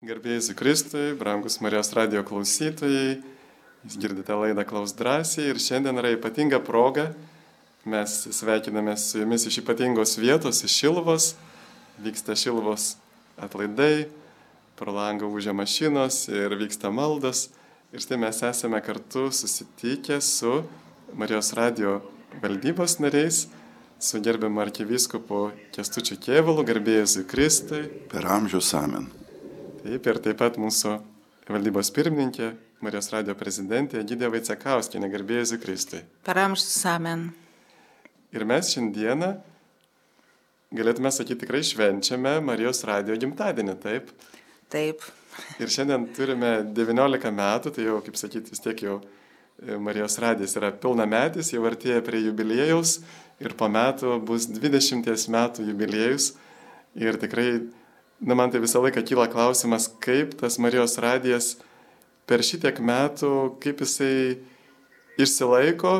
Garbėjai Kristui, brangus Marijos radio klausytojai, jūs girdite laidą Klaus drąsiai ir šiandien yra ypatinga proga. Mes sveikiname su jumis iš ypatingos vietos, iš Šilvos, vyksta Šilvos atlaidai, pro langą užė mašinos ir vyksta maldas. Ir štai mes esame kartu susitikę su Marijos radio valdybos nariais, su gerbiamu arkivyskupu Kestučiu Kievalu, garbėjai Kristui. Per amžius amen. Taip, ir taip pat mūsų valdybos pirmininkė, Marijos radio prezidentė Gydė Vaicekauskinė, garbėjai Kristui. Per amžius amen. Ir mes šiandieną, galėtume sakyti, tikrai švenčiame Marijos radio gimtadienį, taip? Taip. Ir šiandien turime 19 metų, tai jau, kaip sakyti, vis tiek jau e, Marijos radijas yra pilnametis, jau artėja prie jubiliejaus ir po metų bus 20 metų jubiliejus. Ir tikrai na man tai visą laiką kyla klausimas, kaip tas Marijos radijas per šitiek metų, kaip jisai išsilaiko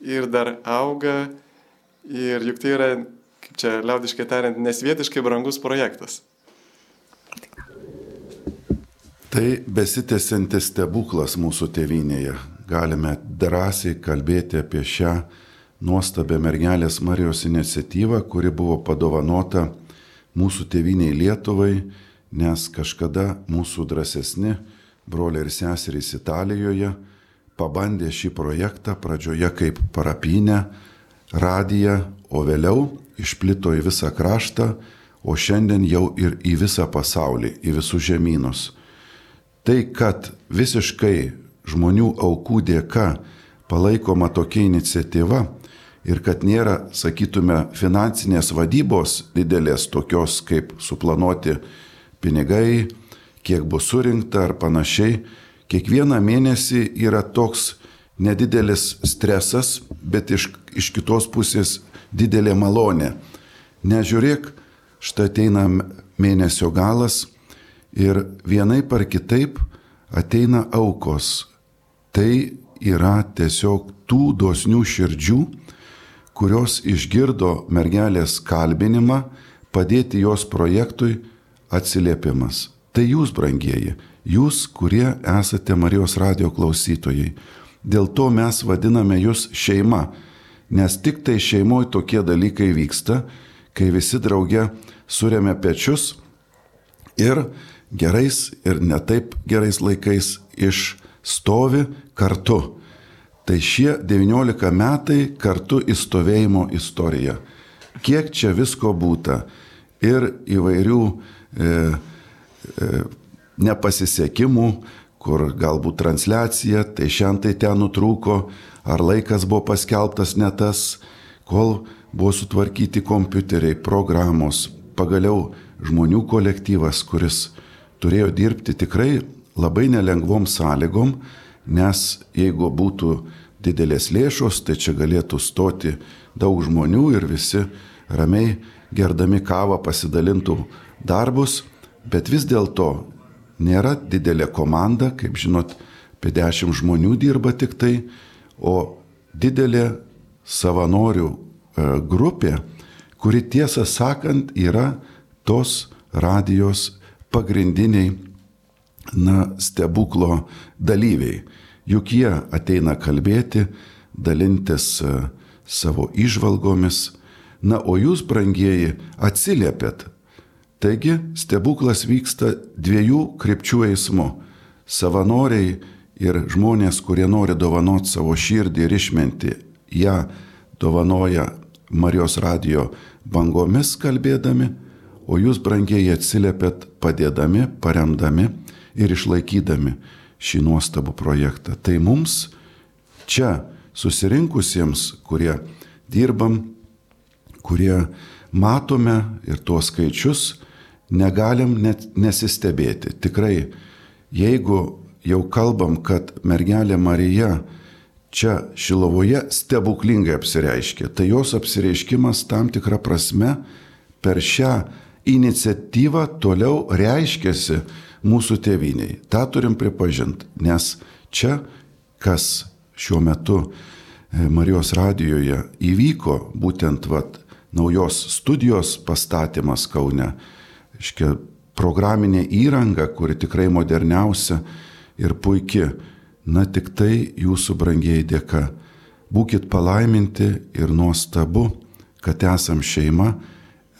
ir dar auga. Ir juk tai yra, kaip čia liaudiškai tariant, nesvietiškai brangus projektas. Tai besitęsiantis stebuklas mūsų tėvynėje. Galime drąsiai kalbėti apie šią nuostabią mergelės Marijos iniciatyvą, kuri buvo padovanota mūsų tėviniai Lietuvai, nes kažkada mūsų drąsesni broliai ir seserys Italijoje pabandė šį projektą pradžioje kaip parapinę, radiją, o vėliau išplito į visą kraštą, o šiandien jau ir į visą pasaulį, į visus žemynus. Tai, kad visiškai žmonių aukų dėka palaikoma tokia iniciatyva, ir kad nėra, sakytume, finansinės vadybos didelės tokios kaip suplanuoti pinigai, kiek bus surinkta ar panašiai, kiekvieną mėnesį yra toks nedidelis stresas, bet iš, iš kitos pusės didelė malonė. Nežiūrėk, štai ateina mėnesio galas ir vienai par kitaip ateina aukos. Tai yra tiesiog tų dosnių širdžių, kurios išgirdo mergelės kalbinimą, padėti jos projektui atsiliepimas. Tai jūs, brangieji, jūs, kurie esate Marijos radio klausytojai. Dėl to mes vadiname jūs šeima, nes tik tai šeimoje tokie dalykai vyksta, kai visi drauge surėmė pečius ir gerais ir netaip gerais laikais išstovi kartu. Tai šie 19 metai kartu įstovėjimo istorija. Kiek čia visko būta ir įvairių e, e, nepasisekimų, kur galbūt transliacija, tai šiandien tai ten nutrūko, ar laikas buvo paskelbtas ne tas, kol buvo sutvarkyti kompiuteriai, programos, pagaliau žmonių kolektyvas, kuris turėjo dirbti tikrai labai nelengvom sąlygom, nes jeigu būtų didelės lėšos, tai čia galėtų stoti daug žmonių ir visi ramiai gerdami kavą pasidalintų darbus, bet vis dėlto nėra didelė komanda, kaip žinot, apie dešimt žmonių dirba tik tai, o didelė savanorių e, grupė, kuri tiesą sakant yra tos radijos pagrindiniai na, stebuklo dalyviai. Juk jie ateina kalbėti, dalintis e, savo išvalgomis, na, o jūs, brangieji, atsiliepėt. Taigi stebuklas vyksta dviejų krypčių eismu. Savanoriai ir žmonės, kurie nori dovanoti savo širdį ir išmenti, ją dovanoja Marijos radio bangomis kalbėdami, o jūs, brangieji, atsiliepėt padėdami, paremdami ir išlaikydami šį nuostabų projektą. Tai mums čia susirinkusiems, kurie dirbam, kurie matome ir tuos skaičius, negalim net nesistebėti. Tikrai, jeigu jau kalbam, kad mergelė Marija čia Šilovoje stebuklingai apsireiškė, tai jos apsireiškimas tam tikrą prasme per šią iniciatyvą toliau reiškėsi mūsų tėviniai. Ta turim pripažinti, nes čia, kas šiuo metu e, Marijos radijoje įvyko, būtent vat, naujos studijos pastatymas Kaune, iškia, programinė įranga, kuri tikrai moderniausia ir puikia. Na tik tai jūsų brangiai dėka. Būkit palaiminti ir nuostabu, kad esam šeima,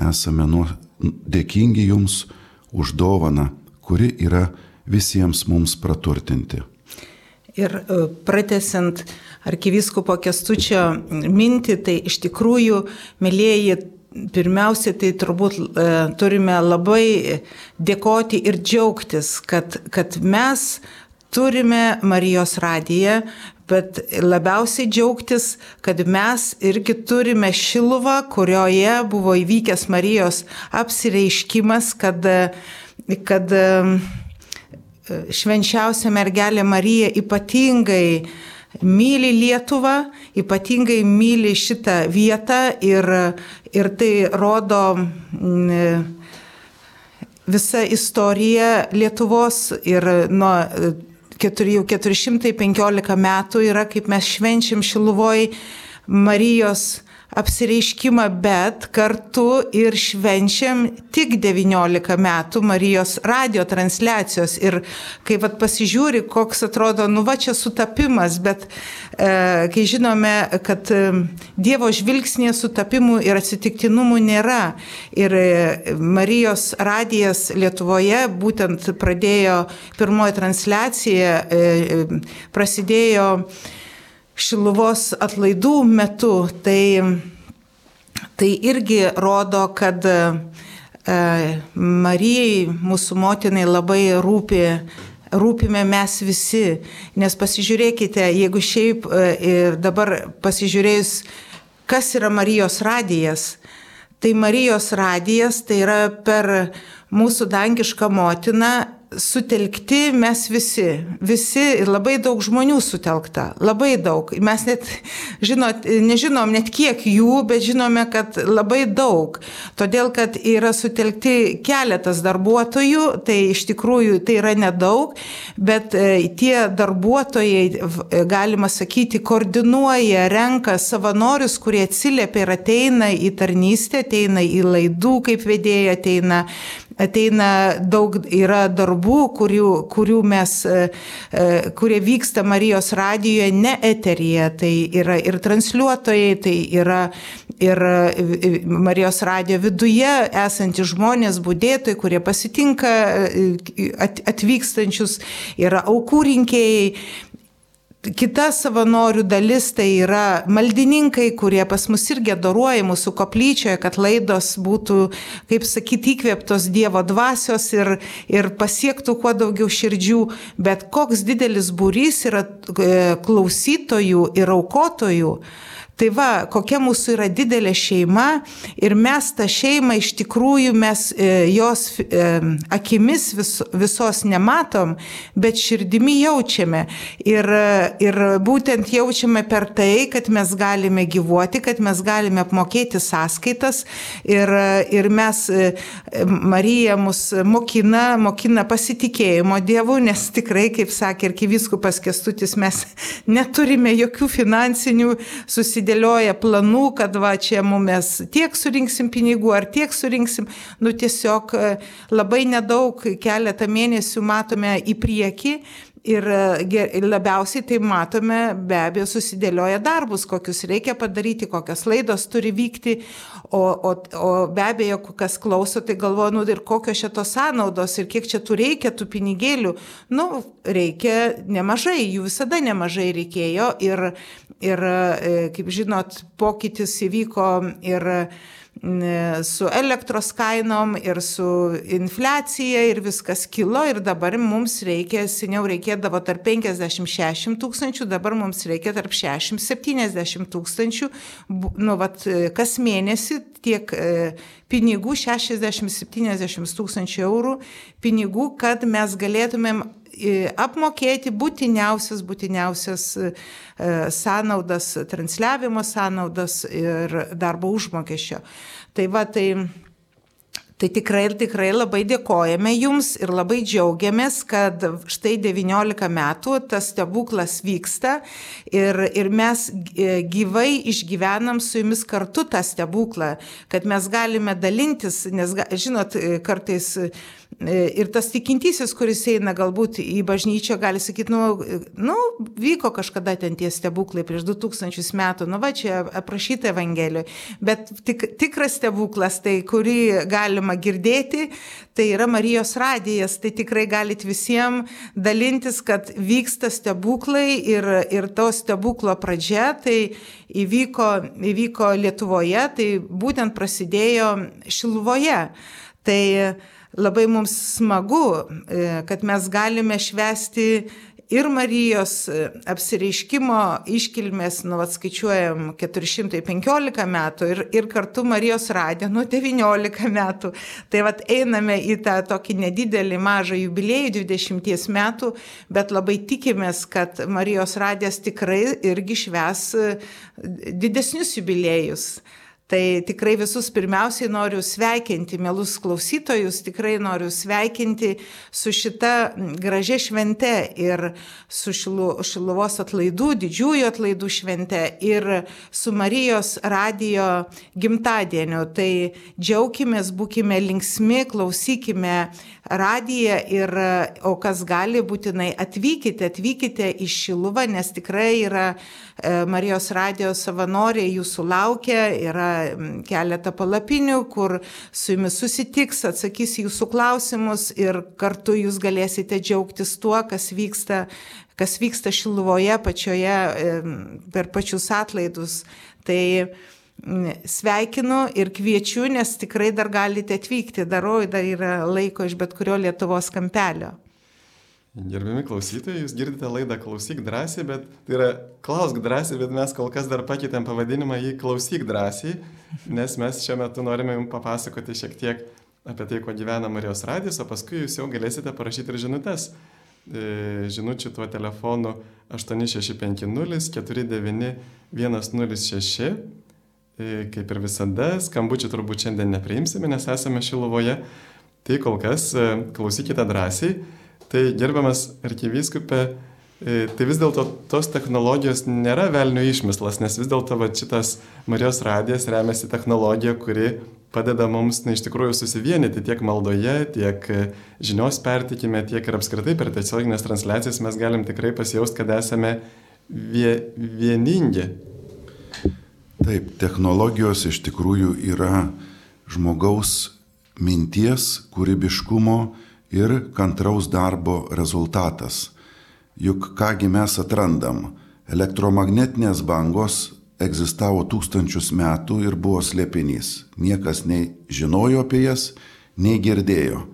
esame nuo, dėkingi jums už dovaną, kuri yra visiems mums praturtinti. Ir e, pratesant arkiviskopo kestučio mintį, tai iš tikrųjų, mėlyjeji, pirmiausia, tai turbūt e, turime labai dėkoti ir džiaugtis, kad, kad mes turime Marijos radiją, bet labiausiai džiaugtis, kad mes irgi turime šiluvą, kurioje buvo įvykęs Marijos apsireiškimas, kad, kad švenčiausia mergelė Marija ypatingai myli Lietuvą, ypatingai myli šitą vietą ir, ir tai rodo visa istorija Lietuvos ir nuo keturi, jau 415 metų yra, kaip mes švenčiam Šiluvoj Marijos apsireiškimą, bet kartu ir švenčiam tik 19 metų Marijos radio transliacijos. Ir kai vat, pasižiūri, koks atrodo, nu va čia sutapimas, bet e, kai žinome, kad e, Dievo žvilgsnė sutapimų ir atsitiktinumų nėra. Ir e, Marijos radijas Lietuvoje būtent pradėjo pirmoji transliacija, e, e prasidėjo Šiluvos atlaidų metu, tai, tai irgi rodo, kad e, Marijai, mūsų motinai, labai rūpi rūpime mes visi, nes pasižiūrėkite, jeigu šiaip e, dabar pasižiūrėjus, kas yra Marijos radijas, tai Marijos radijas tai yra per mūsų dangišką motiną sutelkti mes visi, visi ir labai daug žmonių sutelkta, labai daug. Mes net, žinot, nežinom net kiek jų, bet žinome, kad labai daug. Todėl, kad yra sutelkti keletas darbuotojų, tai iš tikrųjų tai yra nedaug, bet e, tie darbuotojai, e, galima sakyti, koordinuoja, renka savanorius, kurie atsiliepia ir ateina į tarnystę, ateina į laidų kaip vedėjai, ateina ateina daug, yra darbų, kurių, kurių mes, e, e, kurie vyksta Marijos radijoje, ne eteryje, tai yra ir transliuotojai, tai yra ir e, Marijos radijo viduje esantys žmonės, būdėtojai, kurie pasitinka atvykstančius, yra aukų rinkėjai kita savanorių dalis tai yra maldininkai, kurie pas mus irgi adoruoja mūsų koplyčioje, kad laidos būtų, kaip sakyti, įkvėptos Dievo dvasios ir, ir pasiektų kuo daugiau širdžių. Bet koks didelis būrys yra e, klausytojų ir aukotojų. Tai va, kokia mūsų yra didelė šeima ir mes tą šeimą iš tikrųjų mes e, jos e, akimis vis, visos nematom, bet širdimi jaučiame. Ir, ir būtent jaučiame per tai, kad mes galime gyvuoti, kad mes galime apmokėti sąskaitas ir, ir mes, e, Marija mus mokina, mokina pasitikėjimo Dievu, nes tikrai, kaip sakė ir kiviskupas Kestutis, mes neturime jokių finansinių susidėrimų susidėlioja planų, kad va čia mes tiek surinksim pinigų ar tiek surinksim, nu tiesiog e, labai nedaug, keletą mėnesių matome į priekį Ir e, labiausiai tai matome be abejo susidėlioja darbus, kokius reikia padaryti, kokios laidos turi vykti, o, o, o be abejo, kas klauso, tai galvoja, nu ir kokios šitos sąnaudos ir kiek čia tų reikia, tų pinigėlių. Nu, reikia nemažai, jų visada nemažai reikėjo ir, ir e, kaip žinot, pokytis įvyko ir su elektros kainom ir su infliacija ir viskas kilo ir dabar mums reikia, seniau reikėdavo tarp 50-60 tūkstančių, dabar mums reikia tarp 60-70 tūkstančių, nu, vat, kas mėnesį tiek e, pinigų, 60-70 tūkstančių eurų pinigų, kad mes galėtumėm apmokėti būtiniausias, būtiniausias e, sąnaudas, transliavimo sąnaudas ir darbo užmokesčio. Tai va, tai, Tai tikrai ir tikrai labai dėkojame Jums ir labai džiaugiamės, kad štai 19 metų tas stebuklas vyksta ir, ir mes e, gyvai išgyvenam su Jumis kartu tą stebuklą, kad mes galime dalintis, nes, žinot, e, kartais ir tas tikintysis, kuris eina galbūt į bažnyčią, gali sakyti, nu, nu, vyko kažkada ten tie stebuklai prieš 2000 metų, nu va čia aprašyta Evangelijoje, bet tik, tikras stebuklas, tai kurį galima girdėti, tai yra Marijos radijas, tai tikrai galit visiems dalintis, kad vyksta stebuklai ir, ir to stebuklo pradžia, tai įvyko, įvyko Lietuvoje, tai būtent prasidėjo Šilvoje. Tai labai mums smagu, e, kad mes galime švesti ir Marijos e, apsireiškimo iškilmės, nu, atskaičiuojam 415 metų ir, ir kartu Marijos radė, nu, 19 metų. Tai vad einame į tą tokį nedidelį mažą jubiliejų 20 metų, bet labai tikimės, kad Marijos radės tikrai irgi šves e, didesnius jubiliejus. Tai tikrai visus pirmiausiai noriu sveikinti, mielus klausytojus, tikrai noriu sveikinti su šita gražia švente ir su šilu, Šiluvos atlaidų, didžiųjų atlaidų švente ir su Marijos radijo gimtadieniu. Tai džiaukimės, būkime linksmi, klausykime radiją ir, o kas gali, būtinai atvykite, atvykite į Šiluvą, nes tikrai yra E, Marijos radijos savanoriai jūsų laukia, yra keletą palapinių, kur su jumis susitiks, atsakys jūsų klausimus ir kartu jūs galėsite džiaugtis tuo, kas vyksta kas vyksta Šiluvoje pačioje per pačius atlaidus. Tai sveikinu ir kviečiu, nes tikrai dar galite atvykti, darau, dar yra laiko iš bet kurio Lietuvos kampelio. Gerbiami klausytojai, jūs girdite laidą Klausyk drąsiai, bet tai yra Klausk drąsiai, bet mes kol kas dar pakeitėm pavadinimą į Klausyk drąsiai, nes mes šiuo metu norime jums papasakoti šiek tiek apie tai, kuo gyvena Marijos radijas, o paskui jūs jau galėsite parašyti ir žinutės. E, žinučių tuo telefonu 8650 49 106. Kaip ir visada, skambučių turbūt šiandien nepriimsime, nes esame Šilovoje. Tai kol kas e, klausykite drąsiai. Tai gerbiamas arkivyskupė, e, tai vis dėlto tos technologijos nėra velnio išmislas, nes vis dėlto šitas Marijos radijas remiasi technologija, kuri padeda mums na, iš tikrųjų susivienyti tiek maldoje, tiek e, žinios pertikime, tiek ir apskritai per tiesioginės transliacijas mes galim tikrai pasijausti, kad esame vie, vieningi. Taip, technologijos iš tikrųjų yra žmogaus minties, kūrybiškumo, ir kantraus darbo rezultatas. Juk kągi mes atrandam, elektromagnetinės bangos egzistavo tūkstančius metų ir buvo slėpinys. Niekas nei žinojo apie jas, nei girdėjo.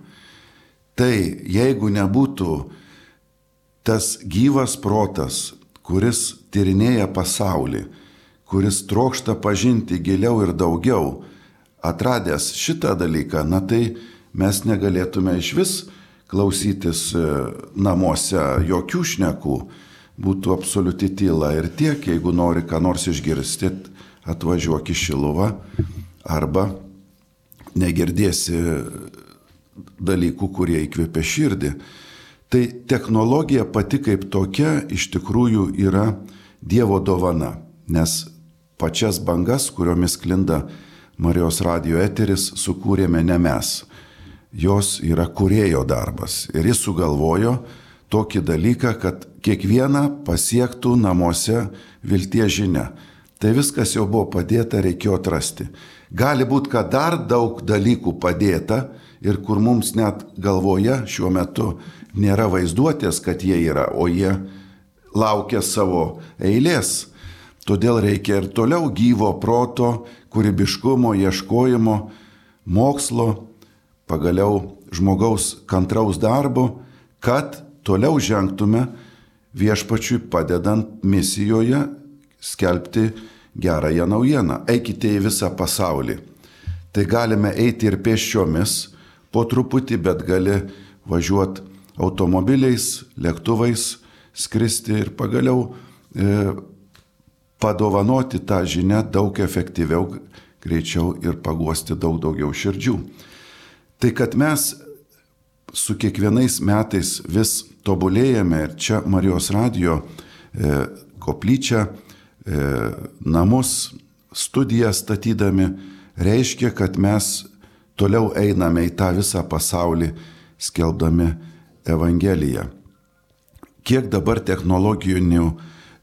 Tai jeigu nebūtų tas gyvas protas, kuris tyrinėja pasaulį, kuris trokšta pažinti giliau ir daugiau, atradęs šitą dalyką, na tai mes negalėtume iš vis klausytis e, namuose jokių šnekų, būtų absoliuti tyla ir tiek, jeigu nori ką nors išgirsti, atvažiuok į Šiluvą arba negirdėsi dalykų, kurie įkvėpia širdį. Tai technologija pati kaip tokia iš tikrųjų yra Dievo dovana, nes pačias bangas, kuriomis klinda Marijos radio eteris, sukūrėme ne mes jos yra kurėjo darbas. Ir jis sugalvojo tokį dalyką, kad kiekvieną pasiektų namuose vilties žinia. Tai viskas jau buvo padėta, reikėjo atrasti. Gali būti, kad dar daug dalykų padėta ir kur mums net galvoje šiuo metu nėra vaizduotės, kad jie yra, o jie laukia savo eilės. Todėl reikia ir toliau gyvo proto, kūrybiškumo, ieškojimo, mokslo, pagaliau žmogaus kantraus darbo, kad toliau žengtume viešpačiui padedant misijoje skelbti gerąją naujieną. Eikite į visą pasaulį. Tai galime eiti ir pėsčiomis po truputį, bet gali važiuoti automobiliais, lėktuvais, skristi ir pagaliau e, padovanoti tą žinią daug efektyviau, greičiau ir paguosti daug daugiau širdžių. Tai kad mes su kiekvienais metais vis tobulėjame ir čia Marijos radio e, koplyčia, e, namus, studiją statydami, reiškia, kad mes toliau einame į tą visą pasaulį, skelbdami Evangeliją. Kiek dabar technologinių,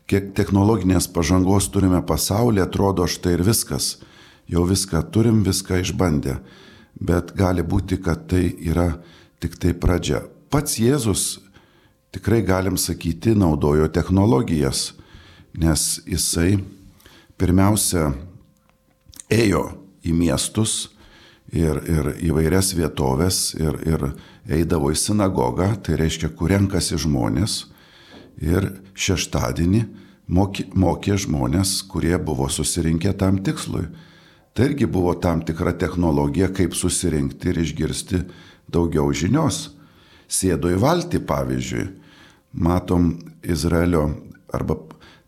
kiek technologinės pažangos turime pasaulyje, atrodo štai ir viskas. Jau viską turim, viską išbandę. Bet gali būti, kad tai yra tik tai pradžia. Pats Jėzus tikrai galim sakyti naudojo technologijas, nes jisai pirmiausia ėjo į miestus ir, ir įvairias vietovės ir, ir eidavo į sinagogą, tai reiškia, kur renkasi žmonės ir šeštadienį mokė, mokė žmonės, kurie buvo susirinkę tam tikslui. Tai irgi buvo tam tikra technologija, kaip susirinkti ir išgirsti daugiau žinios. Sėdo į valtį, pavyzdžiui, matom Izraelio arba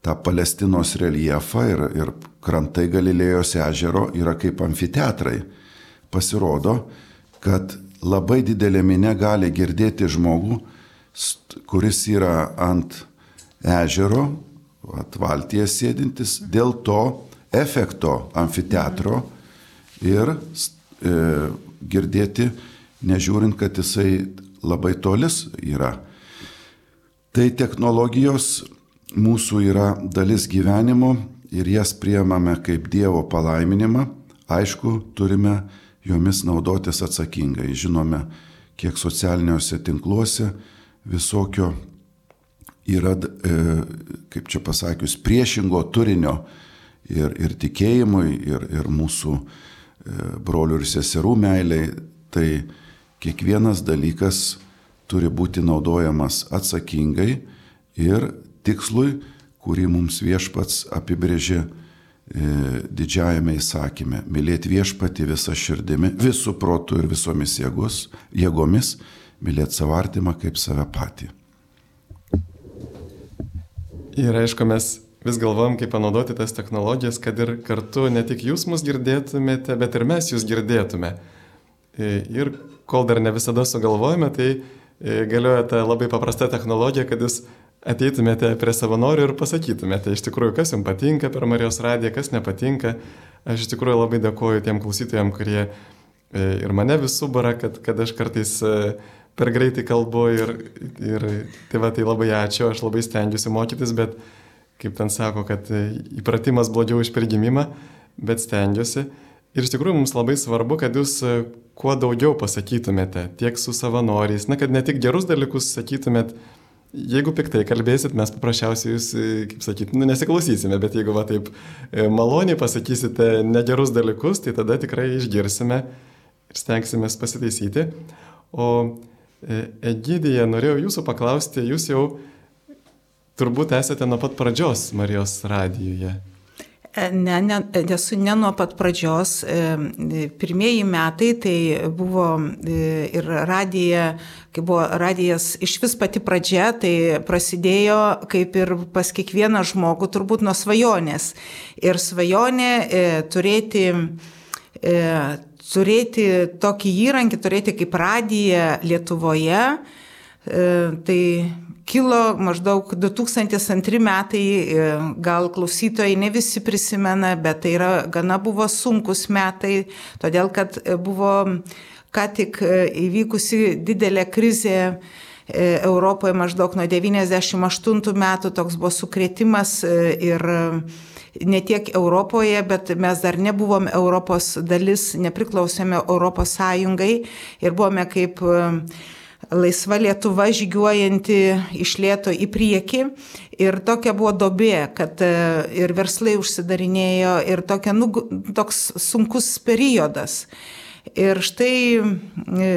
tą Palestinos reljefą ir, ir krantai Galilėjos ežero yra kaip amfiteatrai. Pasirodo, kad labai didelė minė gali girdėti žmogų, kuris yra ant ežero, atvaltyje sėdintis, dėl to efekto amfiteatro ir e, girdėti, nežiūrint, kad jisai labai tolis yra. Tai technologijos mūsų yra dalis gyvenimo ir jas priemame kaip Dievo palaiminimą. Aišku, turime jomis naudotis atsakingai. Žinome, kiek socialiniuose tinkluose visokio yra, e, kaip čia pasakius, priešingo turinio ir, ir tikėjimui, ir, ir mūsų e, brolių ir seserų meiliai. Tai kiekvienas dalykas turi būti naudojamas atsakingai ir tikslui, kurį mums viešpats apibrėžė e, didžiajame įsakyme - mylėti viešpati visą širdimi, visų protų ir visomis jėgos, jėgomis, mylėti savo artimą kaip save patį. Ir aišku, mes vis galvojam, kaip panaudoti tas technologijas, kad ir kartu ne tik jūs mus girdėtumėte, bet ir mes jūs girdėtume. E, ir kol dar ne visada sugalvojame, tai e, galioja ta labai paprasta technologija, kad jūs ateitumėte prie savanorių ir pasakytumėte iš tikrųjų, kas jums patinka per Marijos radiją, kas nepatinka. Aš iš tikrųjų labai dėkoju tiem klausytojams, kurie e, ir mane vis subara, kad, kad aš kartais per greitai kalbu ir, ir tai va, tai labai ačiū, aš labai stengiuosi mokytis, bet kaip ten sako, kad įpratimas blogiau už prigimimą, bet stengiuosi. Ir iš tikrųjų mums labai svarbu, kad jūs kuo daugiau pasakytumėte, tiek su savanoriais, na, kad ne tik gerus dalykus sakytumėt, jeigu piktai kalbėsit, mes paprasčiausiai jūs, kaip sakyti, nu, nesiklausysime, bet jeigu va taip e, maloniai pasakysite negerus dalykus, tai tada tikrai išgirsime ir stengsime pasitaisyti. O E, Egidija, norėjau jūsų paklausti, jūs jau turbūt esate nuo pat pradžios Marijos radijoje. E, ne, ne, esu ne nuo pat pradžios. E, pirmieji metai tai buvo ir radija, kai buvo radijas iš vis pati pradžia, tai prasidėjo kaip ir pas kiekvieną žmogų turbūt nuo svajonės. Ir svajonė turėti turėti tokį įrankį, turėti kaip radiją Lietuvoje, e, tai kilo maždaug 2002 metai, e, gal klausytojai ne visi prisimena, bet tai yra gana buvo sunkus metai, todėl kad buvo ką tik įvykusi didelė krizė Europoje maždaug nuo 98 metų toks buvo sukrėtimas ir ne tiek Europoje, bet mes dar nebuvom Europos dalis, nepriklausėme Europos Sąjungai ir buvome kaip e, laisva Lietuva žygiuojanti iš lėto į priekį. Ir tokia buvo dobė, kad e, ir verslai užsidarinėjo, ir tokia, nu, toks sunkus periodas. Ir štai e,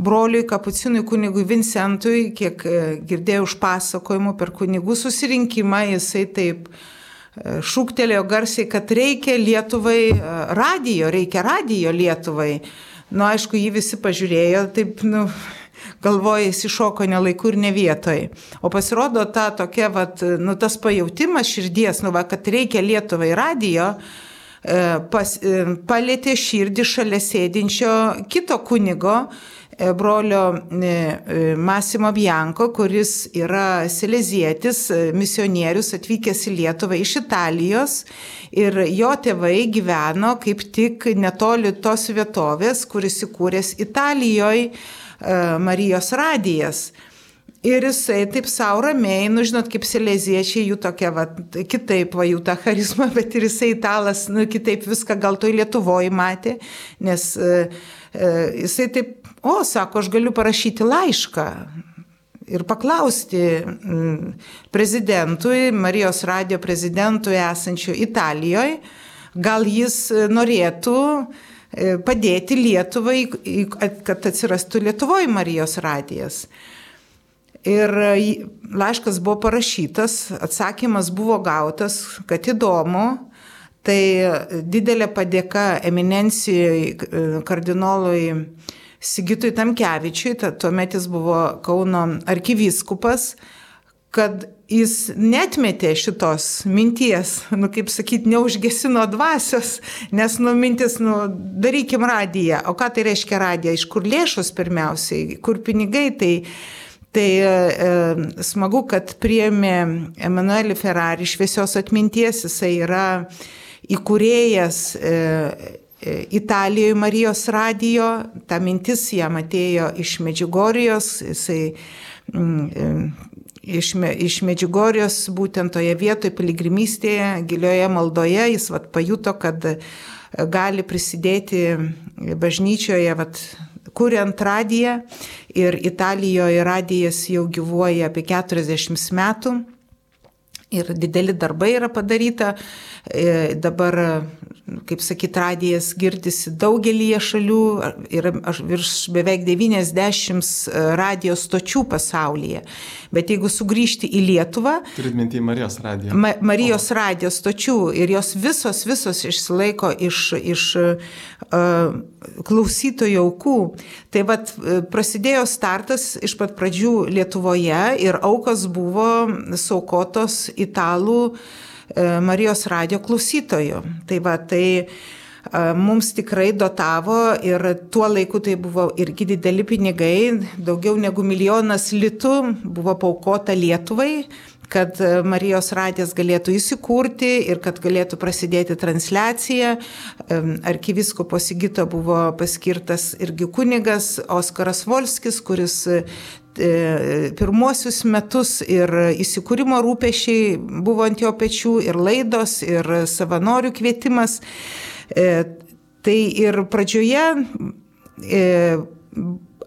broliui Kapucinui kunigui Vincentui, kiek girdėjau už pasakojimų per kunigų susirinkimą, jisai taip šūktelėjo garsiai, kad reikia Lietuvai radijo, reikia radijo Lietuvai. Nu, aišku, jį visi pažiūrėjo, taip, nu, galvoja, jis iššoko ne laiku ir ne vietoj. O pasirodo ta tokia, vat, nu, tas pajūtimas širdies, nu, va, kad reikia Lietuvai radijo, pas, palėtė širdį šalia sėdinčio kito kunigo, brolio Masimo Bianco, kuris yra silezietis, misionierius atvykęs į Lietuvą iš Italijos ir jo tėvai gyveno kaip tik netoli tos vietovės, kuris įkūręs Italijoje Marijos radijas. Ir jisai taip savo ramiai, nu žinot, kaip sileziečiai, jų tokia, va, kitaip va, jų tą charizmą, bet ir jisai italas, nu kitaip viską gal toj Lietuvoje matė, nes e, e, jisai taip, o, sako, aš galiu parašyti laišką ir paklausti m, prezidentui, Marijos radio prezidentui esančiu Italijoje, gal jis norėtų e, padėti Lietuvai, kad atsirastų Lietuvoje Marijos radijas. Ir laiškas buvo parašytas, atsakymas buvo gautas, kad įdomu, tai didelė padėka eminencijai kardinolui Sigitui Tamkevičiui, tuomet jis buvo Kauno arkivyskupas, kad jis netmetė šitos minties, nu kaip sakyt, neužgesino dvasios, nes nu mintis, nu darykim radiją. O ką tai reiškia radija? Iš kur lėšos pirmiausiai, kur pinigai, tai Tai e, smagu, kad priemi Emanuelį Ferrari šviesios atminties, jisai yra įkūrėjas e, e, Italijoje Marijos radijo, ta mintis jam atėjo iš Medžiugorijos, jisai mm, e, iš, iš Medžiugorijos būtent toje vietoje piligrimystėje, gilioje maldoje, jis vat, pajuto, kad gali prisidėti bažnyčioje vat, kuriant radiją ir Italijoje radijas jau gyvuoja apie 40 metų ir dideli darbai yra padaryta. E, dabar, kaip sakyt, radijas girdisi daugelį šalių ir virš beveik 90 e, radijos stočių pasaulyje. Bet jeigu sugrįžti į Lietuvą... Turit mintį Marijos radiją. Ma Marijos o. radijos stočių ir jos visos, visos išsilaiko iš, iš uh, klausytojų aukų. Tai vad prasidėjo startas iš pat pradžių Lietuvoje ir aukas buvo saukotos italų e, Marijos radio klausytojų. Tai va, tai e, mums tikrai dotavo ir tuo laiku tai buvo irgi dideli pinigai, daugiau negu milijonas litų buvo paukota Lietuvai kad e, Marijos radijas galėtų įsikurti ir kad galėtų prasidėti transliacija. Arkiviskopo Sigito buvo paskirtas irgi kunigas Oskaras Volskis, kuris E, pirmuosius metus ir įsikūrimo rūpešiai buvo ant jo pečių, ir laidos, ir savanorių kvietimas. E, tai ir pradžioje e,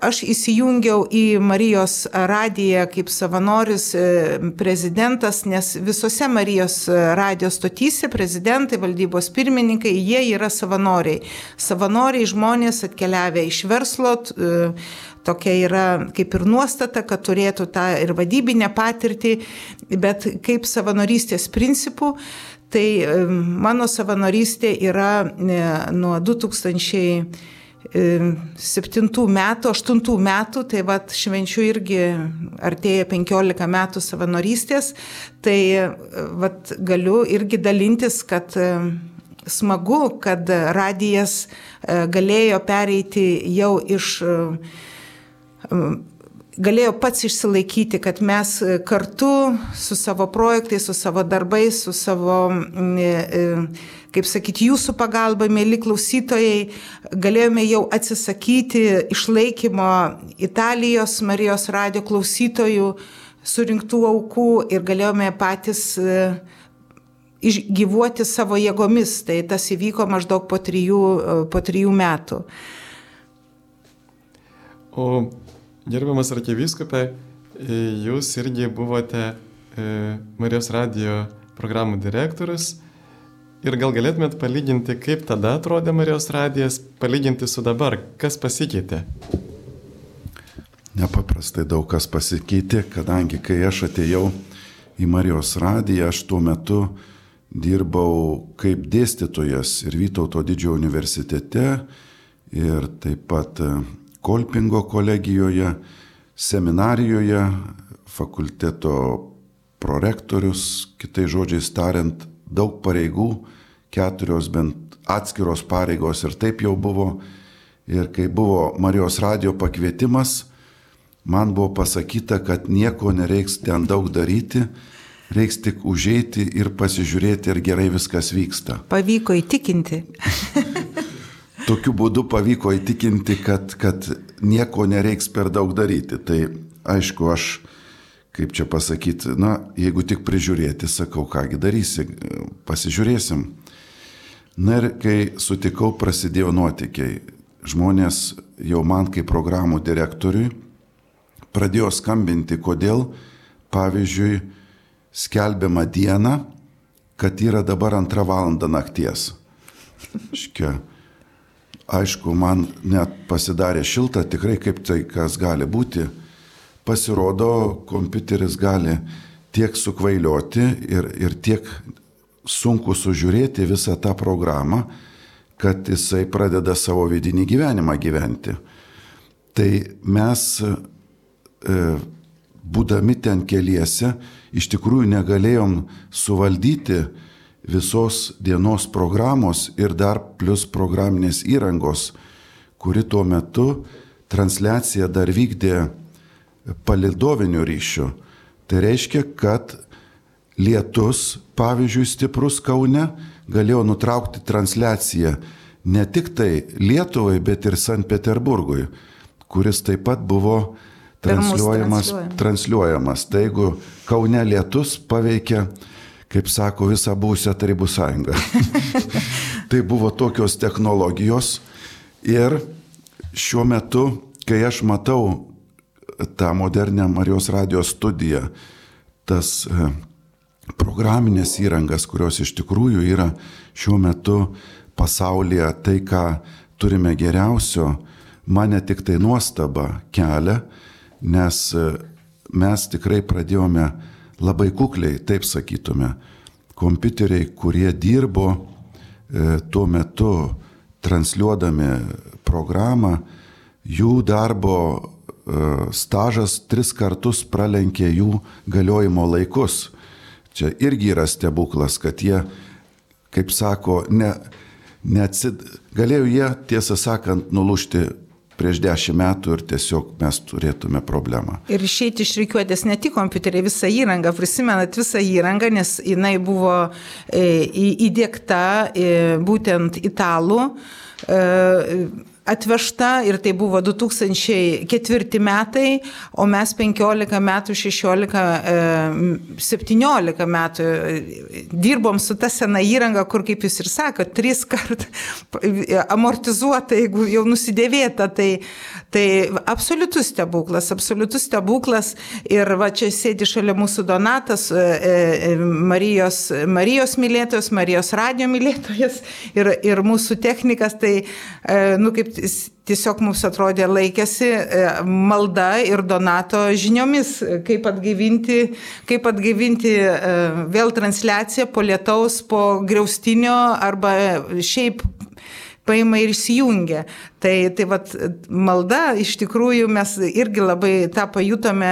aš įsijungiau į Marijos radiją kaip savanoris prezidentas, nes visose Marijos radijos stotyse prezidentai, valdybos pirmininkai, jie yra savanoriai. Savanoriai žmonės atkeliavę iš verslo, tokia yra kaip ir nuostata, kad turėtų tą ir vadybinę patirtį, bet kaip savanorystės principų, tai mano savanorystė yra e, nuo 2007 metų, 8 metų, tai vad švenčių irgi artėja 15 metų savanorystės, tai vad galiu irgi dalintis, kad smagu, kad radijas e, galėjo pereiti jau iš galėjo pats išsilaikyti, kad mes kartu su savo projektais, su savo darbais, su savo, e, e, kaip sakyti, jūsų pagalba, mėly klausytojai, galėjome jau atsisakyti išlaikymo Italijos Marijos radio klausytojų surinktų aukų ir galėjome patys e, išgyvuoti savo jėgomis. Tai tas įvyko maždaug po trijų, po trijų metų. O Gerbiamas arkiviskupė, e, jūs irgi buvote e, Marijos radio programų direktorius ir gal galėtumėt palyginti, kaip tada atrodė Marijos radijas, palyginti su dabar, kas pasikeitė? Nepaprastai daug kas pasikeitė, kadangi kai aš atėjau į Marijos radiją, aš tuo metu dirbau kaip dėstytojas ir Vytauto didžiojo universitete ir taip pat Kolpingo kolegijoje, seminarijoje, fakulteto prorektorius, kitai žodžiais tariant, daug pareigų, keturios bent atskiros pareigos ir taip jau buvo. Ir kai buvo Marijos radio pakvietimas, man buvo pasakyta, kad nieko nereiks ten daug daryti, reiks tik užeiti ir pasižiūrėti, ar gerai viskas vyksta. Pavyko įtikinti. Tokiu būdu pavyko įtikinti, kad, kad nieko nereiks per daug daryti. Tai aišku, aš, kaip čia pasakyti, na, jeigu tik prižiūrėti, sakau, kągi darysi, pasižiūrėsim. Na ir kai sutikau, prasidėjo nuotikiai žmonės jau man kaip programų direktoriui pradėjo skambinti, kodėl, pavyzdžiui, skelbiama diena, kad yra dabar antrą valandą nakties. Škia, aišku, man net pasidarė šilta, tikrai kaip tai kas gali būti. Pasirodo, kompiuteris gali tiek sukvailioti ir, ir tiek sunku sužiūrėti visą tą programą, kad jisai pradeda savo vidinį gyvenimą gyventi. Tai mes, e, būdami ten keliese, iš tikrųjų negalėjom suvaldyti visos dienos programos ir dar plus programinės įrangos, kuri tuo metu transliaciją dar vykdė palidoviniu ryšiu. Tai reiškia, kad lietus, pavyzdžiui, stiprus Kaune, galėjo nutraukti transliaciją ne tik tai Lietuvai, bet ir Sankt Peterburgui, kuris taip pat buvo transliuojamas. transliuojamas. Tai jeigu Kaune lietus paveikia, kaip sako, visą būsią Tarybų sąjungą. tai buvo tokios technologijos ir šiuo metu, kai aš matau tą modernę Marijos radijos studiją, tas e, programinės įrangas, kurios iš tikrųjų yra šiuo metu pasaulyje tai, ką turime geriausio, mane tik tai nuostaba kelia, nes e, mes tikrai pradėjome labai kukliai, taip sakytume, kompiuteriai, kurie dirbo e, tuo metu transliuodami programą, jų darbo e, stažas tris kartus pralenkė jų galiojimo laikus. Čia irgi yra stebuklas, kad jie, kaip sako, ne, neatsid... galėjo jie, tiesą sakant, nulušti prieš dešimt metų ir tiesiog mes turėtume problemą. Ir išeiti iš reikiuotės ne tik kompiuteriai, visą įrangą, prisimenat visą įrangą, nes jinai buvo e, įdėkta e, būtent italų. Atvežta ir tai buvo 2004 metai, o mes 15 metų, 16, 17 e, metų e, dirbom su ta sena įranga, kur, kaip jūs ir sakote, tris kart amortizuota, jeigu jau nusidėvėta, tai, tai absoliutus stebuklas, absoliutus stebuklas. Ir va čia sėdi šalia mūsų Donatas, e, Marijos, Marijos mylėtojas, Marijos radio mylėtojas ir, ir mūsų technikas, tai, nu, kaip tiesiog mums atrodė laikėsi e, malda ir Donato žiniomis, kaip atgaivinti, kaip atgaivinti e, vėl transliaciją po lietaus, po griaustinio arba šiaip paima ir įsijungia. Tai, tai vat, malda iš tikrųjų mes irgi labai tą pajutome,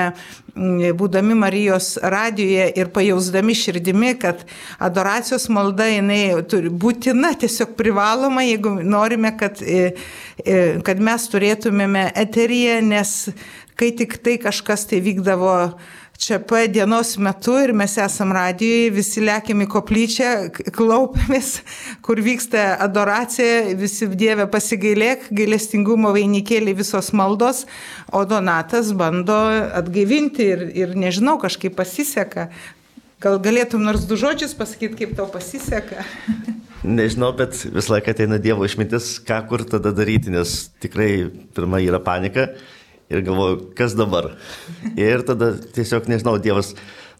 būdami Marijos radijoje ir pajausdami širdimi, kad adoracijos malda jinai turi būtina, tiesiog privaloma, jeigu norime, kad, e, e, kad mes turėtumėme eteriją, nes kai tik tai kažkas tai vykdavo čia pa dienos metu ir mes esam radijoje, visi lėkiam į koplyčią, klaupiamės, kur vyksta adoracija, visi Dieve pasigailėk, gailestingumo vainikėliai visos maldos, o Donatas bando atgaivinti ir, ir nežinau, kažkaip pasiseka. Gal galėtum nors du žodžius pasakyti, kaip tau pasiseka? Nežinau, bet visą laiką ateina Dievo išmintis, ką kur tada daryti, nes tikrai pirma yra panika ir galvoju, kas dabar. Ir tada tiesiog, nežinau, Dievas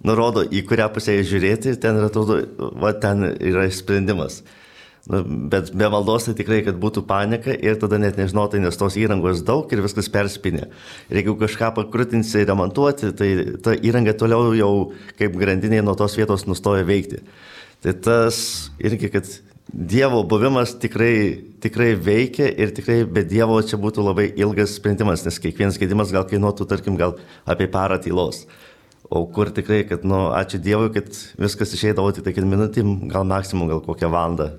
nurodo, į kurią pusę žiūrėti, ten yra, atrodo, va, ten yra sprendimas. Nu, bet be maldos tai tikrai, kad būtų panika ir tada net nežinotai, nes tos įrangos daug ir viskas perspinė. Ir jeigu kažką pakrutinsi remontuoti, tai ta įranga toliau jau kaip grandinė nuo tos vietos nustoja veikti. Tai tas irgi, kad Dievo buvimas tikrai, tikrai veikia ir tikrai be Dievo čia būtų labai ilgas sprendimas, nes kiekvienas gedimas gal kainuotų, tarkim, gal apie parą tylos. O kur tikrai, kad, nu, ačiū Dievui, kad viskas išeidavo tik tai minutėm, gal maksimum, gal kokią valandą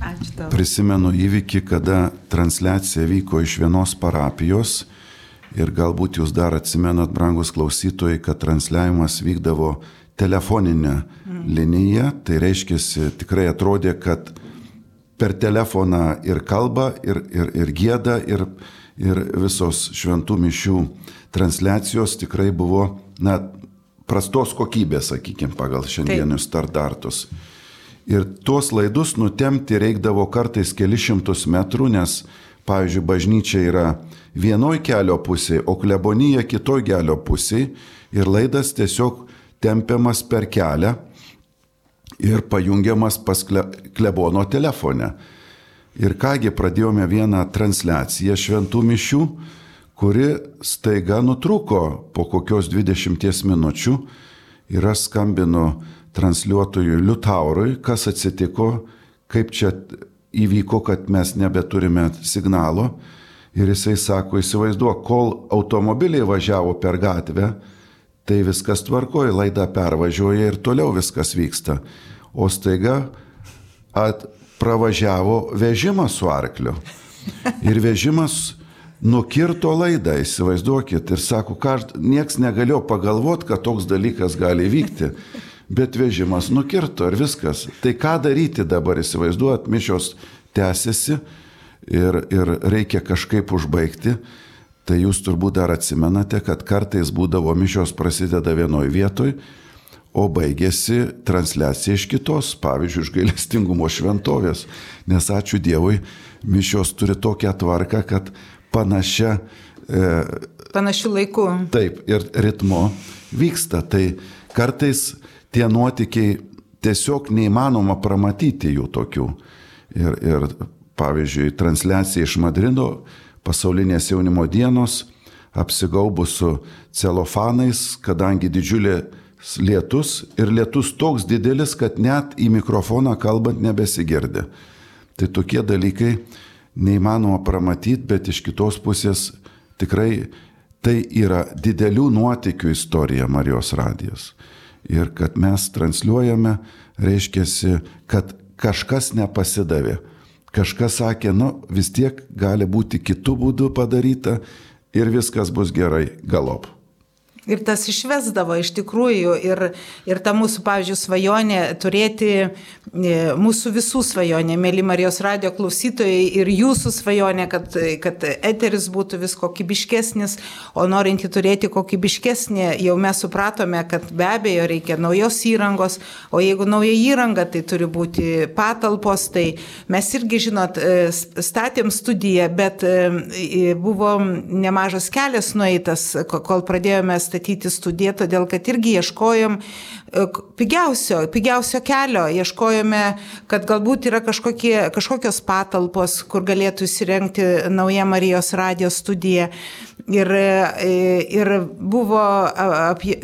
Ačiū tau. Prisimenu įvykį, kada transliacija vyko iš vienos parapijos ir galbūt jūs dar atsimenat, brangus klausytojai, kad transliavimas vykdavo telefoninę liniją, tai reiškia, tikrai atrodė, kad per telefoną ir kalba, ir, ir, ir gėda, ir, ir visos šventų mišių transliacijos tikrai buvo, na, prastos kokybės, sakykime, pagal šiandienius standartus. Ir tuos laidus nutemti reikdavo kartais kelišimtus metrų, nes, pavyzdžiui, bažnyčia yra vienoj kelio pusėje, o klebonija kitoj kelio pusėje ir laidas tiesiog tempiamas per kelią ir pajungiamas pas klebono telefone. Ir kągi pradėjome vieną transliaciją šventų mišių, kuri staiga nutruko po kokios 20 minučių ir aš skambinu transliuotojui Liutaurui, kas atsitiko, kaip čia įvyko, kad mes nebeturime signalo. Ir jisai sako, įsivaizduok, kol automobiliai važiavo per gatvę, tai viskas tvarkoja, laida pervažiuoja ir toliau viskas vyksta. O staiga at, pravažiavo vežimas su arkliu. Ir vežimas nukirto laidą, įsivaizduokit, ir sako, kad nieks negalėjo pagalvoti, kad toks dalykas gali vykti. Bet vežimas nukirto ir viskas. Tai ką daryti dabar, įsivaizduot, mišios tęsiasi ir, ir reikia kažkaip užbaigti. Tai jūs turbūt dar atsimenate, kad kartais būdavo mišios prasideda vienoje vietoje, o baigėsi transliacija iš kitos, pavyzdžiui, iš gailestingumo šventovės. Nes ačiū Dievui, mišios turi tokią tvarką, kad panašia... E, Panašių laikų. Taip, ir ritmo vyksta. Tai kartais tie nuotikiai tiesiog neįmanoma pramatyti jų tokių. Ir, ir pavyzdžiui, transliacija iš Madrido pasaulinės jaunimo dienos, apsigaubus su celofanais, kadangi didžiulė lietus ir lietus toks didelis, kad net į mikrofoną kalbant nebesigirdi. Tai tokie dalykai neįmanoma pramatyti, bet iš kitos pusės tikrai tai yra didelių nuotikių istorija Marijos radijos. Ir kad mes transliuojame, reiškia, kad kažkas nepasidavė Kažkas sakė, nu vis tiek gali būti kitų būdų padaryta ir viskas bus gerai galop. Ir tas išvesdavo iš tikrųjų ir, ir ta mūsų, pavyzdžiui, svajonė turėti, e, mūsų visų svajonė, mėly Marijos radio klausytojai ir jūsų svajonė, kad, kad eteris būtų vis kokybiškesnis, o norinti turėti kokybiškesnį, jau mes supratome, kad be abejo reikia naujos įrangos, o jeigu nauja įranga, tai turi būti patalpos, tai mes irgi, žinot, e, statėm studiją, bet e, buvo nemažas kelias nueitas, kol pradėjome statyti statyti studiją, todėl kad irgi ieškojom e, pigiausio, pigiausio kelio, ieškojome, kad galbūt yra kažkokie, kažkokios patalpos, kur galėtų įsirengti nauja Marijos radijos studija. Ir, e, ir buvo apie,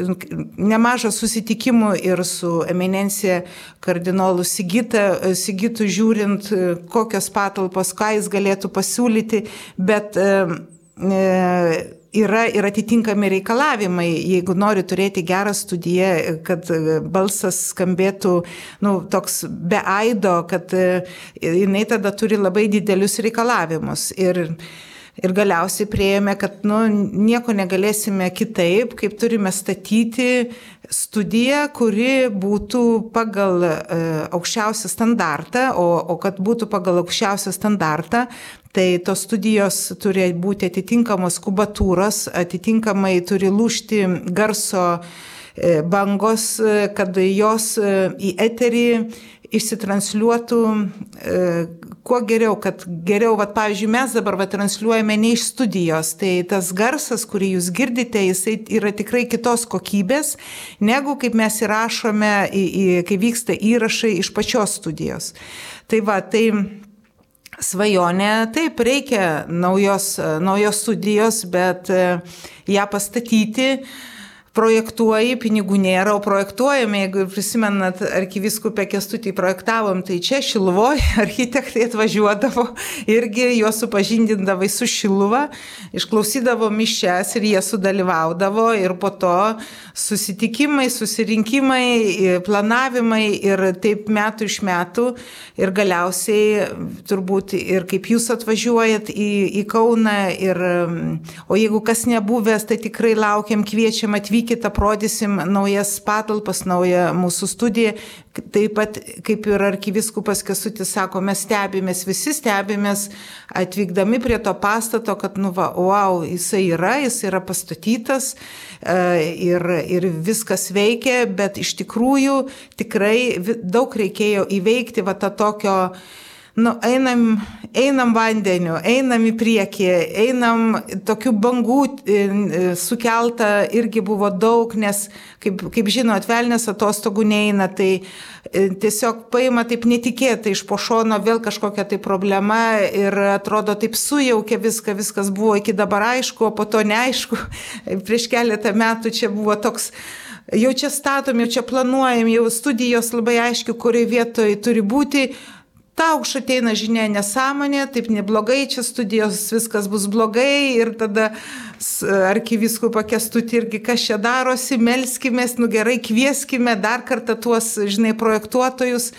nemažas susitikimų ir su eminencija kardinolu Sigita, Sigitu žiūrint, kokios patalpos, ką jis galėtų pasiūlyti, bet e, yra ir atitinkami reikalavimai, jeigu nori turėti gerą studiją, kad balsas skambėtų, nu, toks be aido, kad e, jinai tada turi labai didelius reikalavimus. Ir, ir galiausiai prieėmė, kad nu, nieko negalėsime kitaip, kaip turime statyti studiją, kuri būtų pagal e, aukščiausią standartą, o, o kad būtų pagal aukščiausią standartą, Tai tos studijos turi būti atitinkamos kubatūros, atitinkamai turi lūšti garso e, bangos, e, kad jos į eterį išsitransliuotų kuo geriau, kad geriau, va, pavyzdžiui, mes dabar va, transliuojame ne iš studijos, tai tas garsas, kurį jūs girdite, jisai yra tikrai kitos kokybės, negu kaip mes įrašome, į, į, kai vyksta įrašai iš pačios studijos. Tai va, tai svajonė, taip, reikia naujos, naujos studijos, bet e, ją pastatyti projektuoji, pinigų nėra, o projektuojame, jeigu prisimenat, arkiviskupė kestutį projektavom, tai čia Šiluvoje architektai atvažiuodavo, irgi juos supažindindavai su Šiluva, išklausydavo mišes ir jie sudalyvaudavo ir po to susitikimai, susirinkimai, planavimai ir taip metų iš metų ir galiausiai turbūt ir kaip jūs atvažiuojat į, į Kauną ir, o jeigu kas nebuvęs, tai tikrai laukiam, kviečiam atvykti atvykit, aprodysim naujas patalpas, naują mūsų studiją. Taip pat, kaip ir arkiviskupas Kesutis sako, mes stebimės, visi stebimės atvykdami prie to pastato, kad, nu, va, wow, jisai yra, jis yra pastatytas e, ir, ir viskas veikia, bet iš tikrųjų tikrai daug reikėjo įveikti va tą tokio nu, einam, einam vandeniu, einam į priekį, einam tokių bangų e, e, sukelta irgi buvo daug, nes, kaip, kaip žinot, velnės atostogų neina, tai e, tiesiog paima taip netikėtai iš po šono vėl kažkokia tai problema ir atrodo taip sujaukia viską, viskas buvo iki dabar aišku, o po to neaišku. Prieš keletą metų čia buvo toks jau čia statom, jau čia planuojam, jau studijos labai aiškiai, kurioje vietoje turi būti, tau ateina žinia nesąmonė, taip neblogai, čia studijos viskas bus blogai ir tada arkiviskupą kestutį irgi kas čia darosi, melskimės, nu gerai, kvieskime dar kartą tuos, žinai, projektuotojus.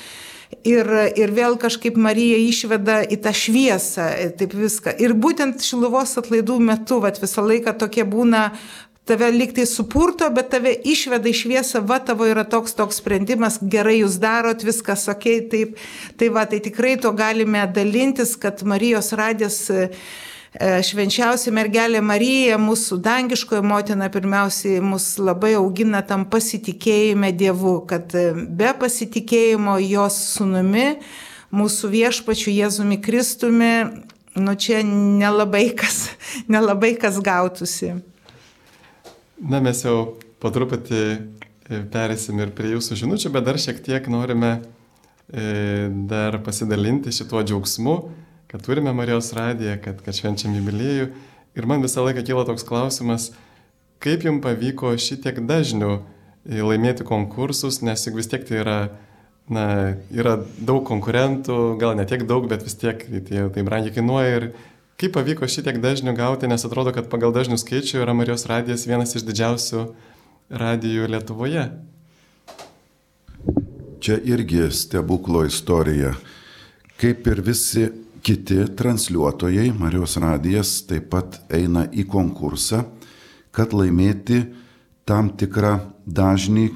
Ir, ir vėl kažkaip Marija išveda į tą šviesą, taip viską. Ir būtent šiluvos atlaidų metu, vat, visą laiką tokie būna tave liktai supurto, bet tave išveda į šviesą, va tavo yra toks toks sprendimas, gerai jūs darot, viskas ok, taip. Tai va, tai tikrai to galime dalintis, kad Marijos radės e, švenčiausia mergelė Marija, mūsų dangiškoji motina, pirmiausiai mus labai augina tam pasitikėjime Dievu, kad e, be pasitikėjimo jos sunumi, mūsų viešpačiu Jėzumi Kristumi, nu čia nelabai kas, nelabai kas gautųsi. Na, mes jau po truputį e, perėsim ir prie jūsų žinučių, bet dar šiek tiek norime e, dar pasidalinti šituo džiaugsmu, kad turime Marijos radiją, kad, kad švenčiam jubiliejų. Ir man visą laiką kyla toks klausimas, kaip jums pavyko šitiek dažnių e, laimėti konkursus, nes juk vis tiek tai yra, na, yra daug konkurentų, gal ne tiek daug, bet vis tiek tai, tai brangiai kainuoja ir Kaip pavyko šitiek dažnių gauti, nes atrodo, kad pagal dažnių skaičių yra Marijos radijas vienas iš didžiausių radijų Lietuvoje. Čia irgi stebuklo istorija. Kaip ir visi kiti transliuotojai, Marijos radijas taip pat eina į konkursą, kad laimėti tam tikrą dažnį,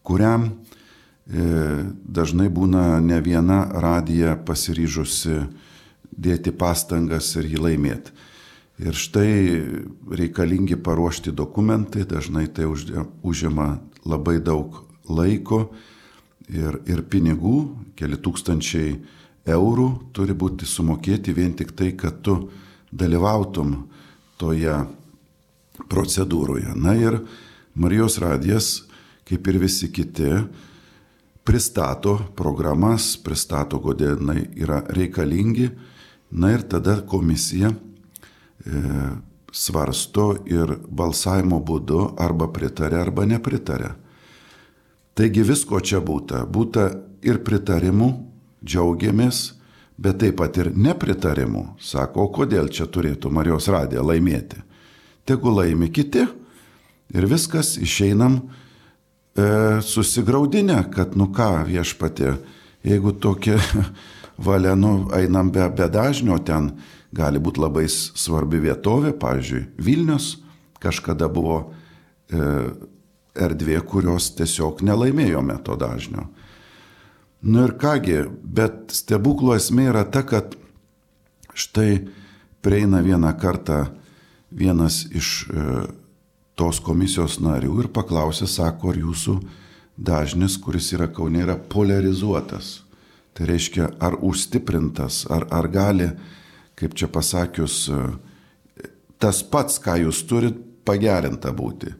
kuriam e, dažnai būna ne viena radija pasiryžusi dėti pastangas ir jį laimėti. Ir štai reikalingi paruošti dokumentai, dažnai tai užima labai daug laiko ir, ir pinigų, keli tūkstančiai eurų turi būti sumokėti vien tik tai, kad tu dalyvautum toje procedūroje. Na ir Marijos radijas, kaip ir visi kiti, pristato programas, pristato, kodėl yra reikalingi Na ir tada komisija e, svarsto ir balsavimo būdu arba pritarė arba nepritarė. Taigi visko čia būta. Būta ir pritarimų, džiaugiamės, bet taip pat ir nepritarimų. Sako, o kodėl čia turėtų Marijos radija laimėti? Tegu laimi kiti ir viskas išeinam e, susigaudinę, kad nu ką viešpatė, jeigu tokia valia, nu, einam be, be dažnio, ten gali būti labai svarbi vietovė, pavyzdžiui, Vilnius kažkada buvo e, erdvė, kurios tiesiog nelaimėjome to dažnio. Nu ir kągi, bet stebuklo esmė yra ta, kad štai prieina vieną kartą vienas iš e, tos komisijos narių ir paklausė, sako, ar jūsų dažnis, kuris yra Kaune, yra polarizuotas. Tai reiškia, ar užstiprintas, ar, ar gali, kaip čia pasakius, tas pats, ką jūs turit, pagerinta būti.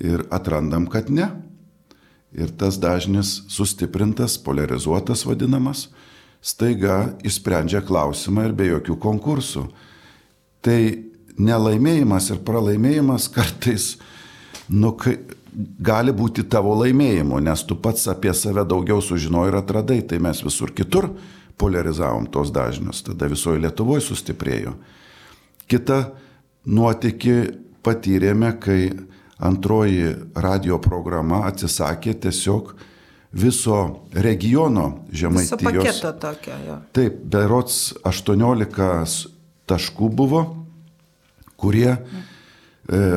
Ir atrandam, kad ne. Ir tas dažnis sustiprintas, polarizuotas vadinamas, staiga išsprendžia klausimą ir be jokių konkursų. Tai nelaimėjimas ir pralaimėjimas kartais nu, kai, gali būti tavo laimėjimu, nes tu pats apie save daugiau sužinojai ir atradai, tai mes visur kitur polarizavom tos dažnius, tada visoje Lietuvoje sustiprėjo. Kita nuotykį patyrėme, kai antroji radio programa atsisakė tiesiog viso regiono žemaitijos. Viso paketo tokio, jo. Taip, berots 18 taškų buvo, kurie e,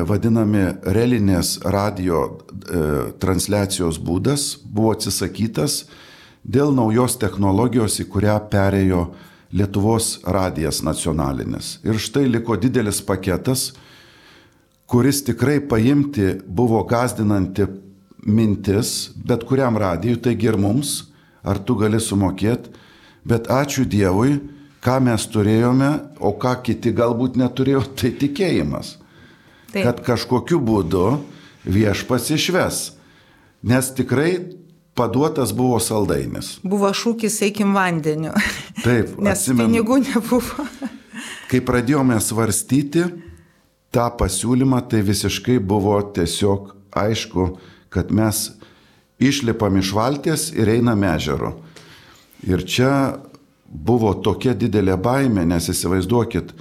vadinami relinės radio e, transliacijos būdas buvo atsisakytas dėl naujos technologijos, į kurią perėjo Lietuvos radijas nacionalinis. Ir štai liko didelis paketas, kuris tikrai paimti buvo gazdinanti mintis, bet kuriam radijui, taigi ir mums, ar tu gali sumokėti, bet ačiū Dievui, ką mes turėjome, o ką kiti galbūt neturėjo, tai tikėjimas. Taip. Kad kažkokiu būdu viešpas išves. Nes tikrai paduotas buvo saldainis. Buvo šūkis eikim vandeniu. Taip, nes atsimenu, pinigų nebuvo. kai pradėjome svarstyti tą pasiūlymą, tai visiškai buvo tiesiog aišku, kad mes išlipam iš valties ir einam ežero. Ir čia buvo tokia didelė baimė, nes įsivaizduokit,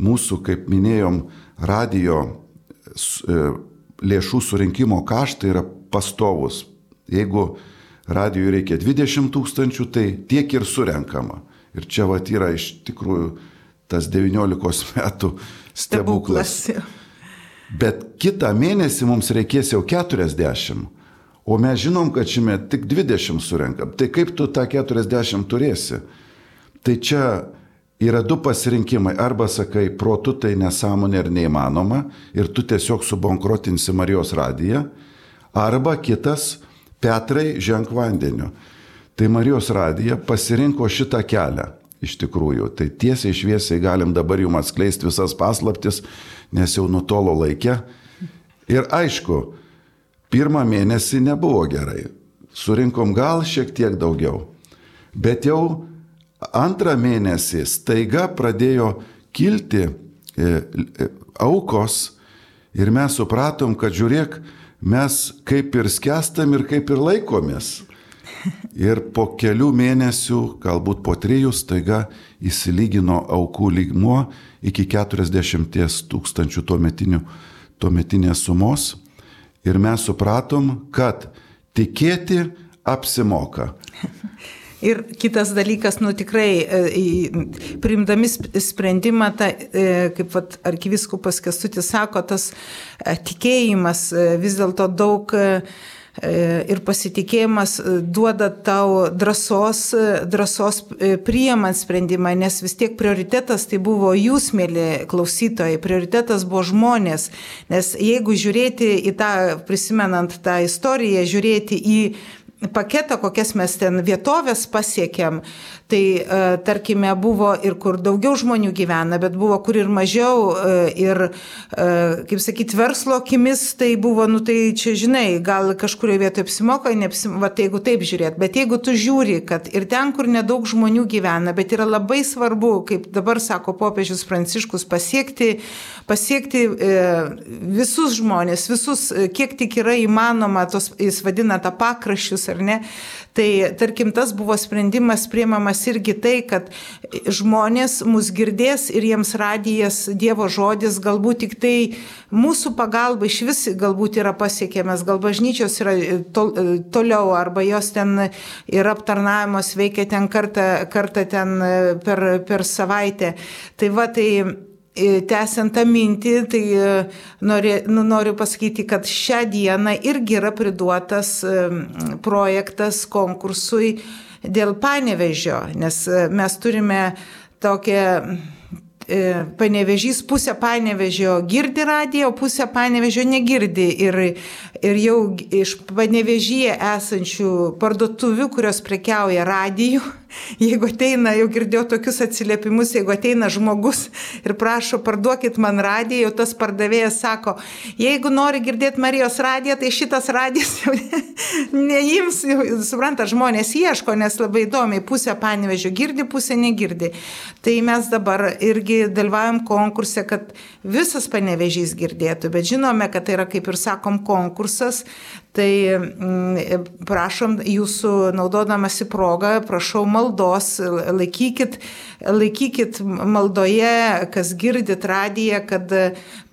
mūsų, kaip minėjom, radio lėšų surinkimo kaštai yra pastovus. Jeigu radijui reikia 20 tūkstančių, tai tiek ir surenkama. Ir čia va yra iš tikrųjų tas 19 metų stebuklas. stebuklas. Bet kitą mėnesį mums reikės jau 40, o mes žinom, kad šiame tik 20 surenkam. Tai kaip tu tą 40 turėsi? Tai čia yra du pasirinkimai. Arba sakai, protu tai nesąmonė ir neįmanoma ir tu tiesiog subankrotinsi Marijos radiją. Arba kitas, Petrai ženk vandeniu. Tai Marijos radija pasirinko šitą kelią. Iš tikrųjų, tai tiesiai šviesiai galim dabar jums atskleisti visas paslaptis, nes jau nutolo laikė. Ir aišku, pirmą mėnesį nebuvo gerai. Surinkom gal šiek tiek daugiau. Bet jau antrą mėnesį staiga pradėjo kilti e, e, aukos ir mes supratom, kad žiūrėk, mes kaip ir skęstam ir kaip ir laikomės. Ir po kelių mėnesių, galbūt po trijų, staiga įsilygino aukų lygmuo iki 40 tūkstančių tuometinės sumos. Ir mes supratom, kad tikėti apsimoka. Ir kitas dalykas, nu tikrai, e, priimdami sprendimą, ta, e, kaip vat, arkiviskupas Kestutis sako, tas e, tikėjimas vis dėlto daug ir pasitikėjimas duoda tau drąsos, drąsos priemant sprendimą, nes vis tiek prioritetas tai buvo jūs, mėly klausytojai, prioritetas buvo žmonės, nes jeigu žiūrėti į tą, prisimenant tą istoriją, žiūrėti į paketą, kokias mes ten vietovės pasiekėm, Tai e, tarkime buvo ir kur daugiau žmonių gyvena, bet buvo kur ir mažiau. E, ir, e, kaip sakyti, verslo akimis tai buvo, nu tai čia žinai, gal kažkurioje vietoje apsimoka, neapsimoka, jeigu taip žiūrėt. Bet jeigu tu žiūri, kad ir ten, kur nedaug žmonių gyvena, bet yra labai svarbu, kaip dabar sako popiežius Pranciškus, pasiekti, pasiekti visus žmonės, visus, kiek tik yra įmanoma, tos, jis vadina tą pakraščius ar ne, Tai tarkim, tas buvo sprendimas priemamas irgi tai, kad žmonės mus girdės ir jiems radijas Dievo žodis galbūt tik tai mūsų pagalba iš vis galbūt yra pasiekiamas, gal bažnyčios yra tol, toliau arba jos ten yra aptarnavimas, veikia ten kartą, kartą ten per, per savaitę. Tai va, tai Tęsiant tą mintį, tai e, nori, nu, noriu pasakyti, kad šią dieną irgi yra priduotas projektas konkursui dėl panevežio, nes e, mes turime tokią e, panevežys, pusę panevežio girdi radiją, o pusę panevežio negirdi. Ir, ir jau iš panevežyje esančių parduotuvių, kurios prekiauja radijų, jeigu ateina, jau girdėjau tokius atsiliepimus, jeigu ateina žmogus ir prašo, parduokit man radiją, jau tas pardavėjas sako, jeigu nori girdėti Marijos radiją, tai šitas radijas jau neims, supranta, žmonės ieško, nes labai įdomiai, pusė panevežio girdi, pusė negirdi. Tai mes dabar irgi dalyvaujam konkurse, kad visas panevežys girdėtų, bet žinome, kad tai yra, kaip ir sakom, konkursas, Tai mm, prašom jūsų, naudodamasi progą, prašau maldos, laikykit, laikykit maldoje, kas girdit radiją, kad,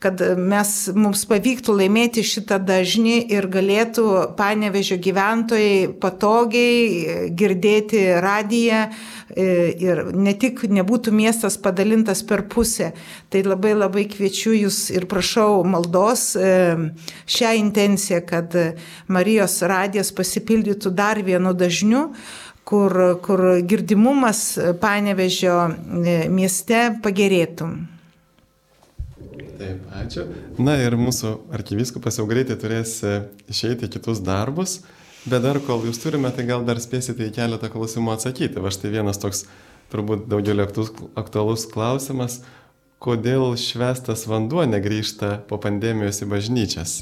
kad mes, mums pavyktų laimėti šitą dažnį ir galėtų panevežio gyventojai patogiai girdėti radiją ir ne tik nebūtų miestas padalintas per pusę. Tai labai labai kviečiu jūs ir prašau maldos e, šią intenciją, kad Marijos radijas pasipildytų dar vienu dažniu kur, kur girdimumas panevežio e, mieste pagerėtų. Taip, ačiū. Na ir mūsų arkiviskupas jau greitai turės išeiti kitus darbus. Bet dar kol jūs turime, tai gal dar spėsite į keletą klausimų atsakyti. Va štai vienas toks turbūt daugelio aktualus klausimas, kodėl švestas vanduo negrįžta po pandemijos į bažnyčias?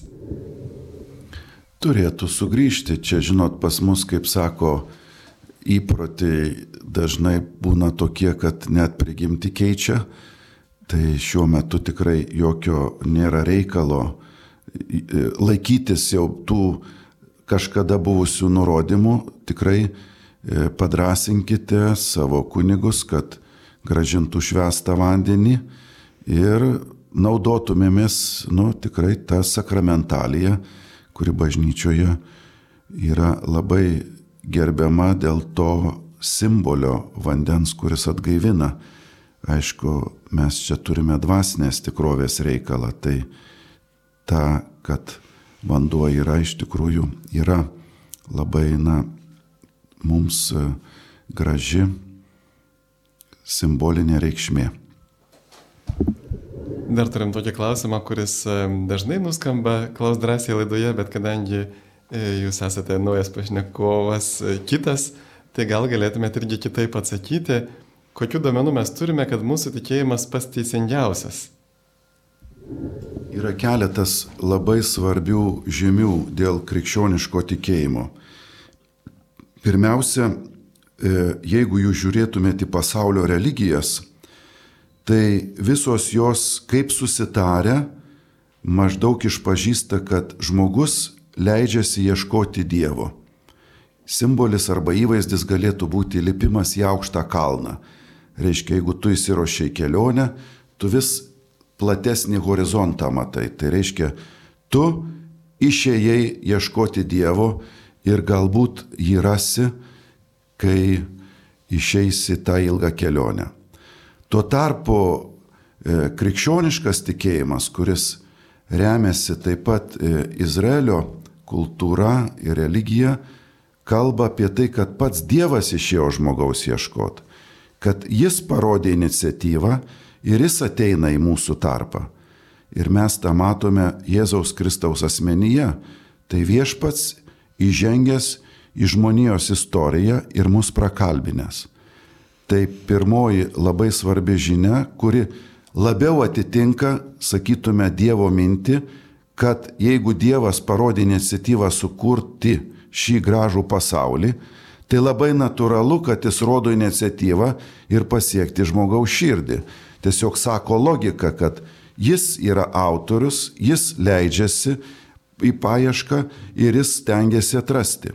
Turėtų sugrįžti. Čia, žinot, pas mus, kaip sako, įpročiai dažnai būna tokie, kad net prigimti keičia. Tai šiuo metu tikrai jokio nėra reikalo laikytis jau tų kažkada buvusių nurodymų, tikrai e, padrasinkite savo kunigus, kad gražintų švestą vandenį ir naudotumėmės, nu, tikrai tą sakramentaliją, kuri bažnyčioje yra labai gerbiama dėl to simbolio vandens, kuris atgaivina. Aišku, mes čia turime dvasinės tikrovės reikalą, tai ta, kad vanduo yra iš tikrųjų yra labai, na, mums e, graži simbolinė reikšmė. Dar turim tokį klausimą, kuris e, dažnai nuskamba klaus drąsiai laidoje, bet kadangi e, jūs esate naujas pašnekovas, kitas, tai gal galėtumėte irgi kitaip atsakyti, kokiu domenu mes turime, kad mūsų tikėjimas pats teisingiausias. Yra keletas labai svarbių žymių dėl krikščioniško tikėjimo. Pirmiausia, e, jeigu jūs žiūrėtumėte į pasaulio religijas, tai visos jos kaip susitarę maždaug išpažįsta, kad žmogus leidžiasi ieškoti Dievo. Simbolis arba įvaizdis galėtų būti lipimas į aukštą kalną. Reiškia, jeigu tu įsirošiai kelionę, tu vis platesnį horizontą matai. Tai reiškia, tu išėjai ieškoti Dievo ir galbūt jį rasi, kai išeisi tą ilgą kelionę. Tuo tarpu e, krikščioniškas tikėjimas, kuris remiasi taip pat e, Izraelio kultūra ir religija, kalba apie tai, kad pats Dievas išėjo žmogaus ieškoti, kad jis parodė iniciatyvą ir jis ateina į mūsų tarpą. Ir mes tą matome Jėzaus Kristaus asmenyje. Tai viešpats įžengęs į žmonijos istoriją ir mus prakalbinės. Tai pirmoji labai svarbi žinia, kuri labiau atitinka, sakytume, Dievo mintį, kad jeigu Dievas parodė iniciatyvą sukurti šį gražų pasaulį, tai labai natūralu, kad jis rodo iniciatyvą ir pasiekti žmogaus širdį. Tiesiog sako logika, kad jis yra autorius, jis leidžiasi į paiešką ir jis tengiasi atrasti.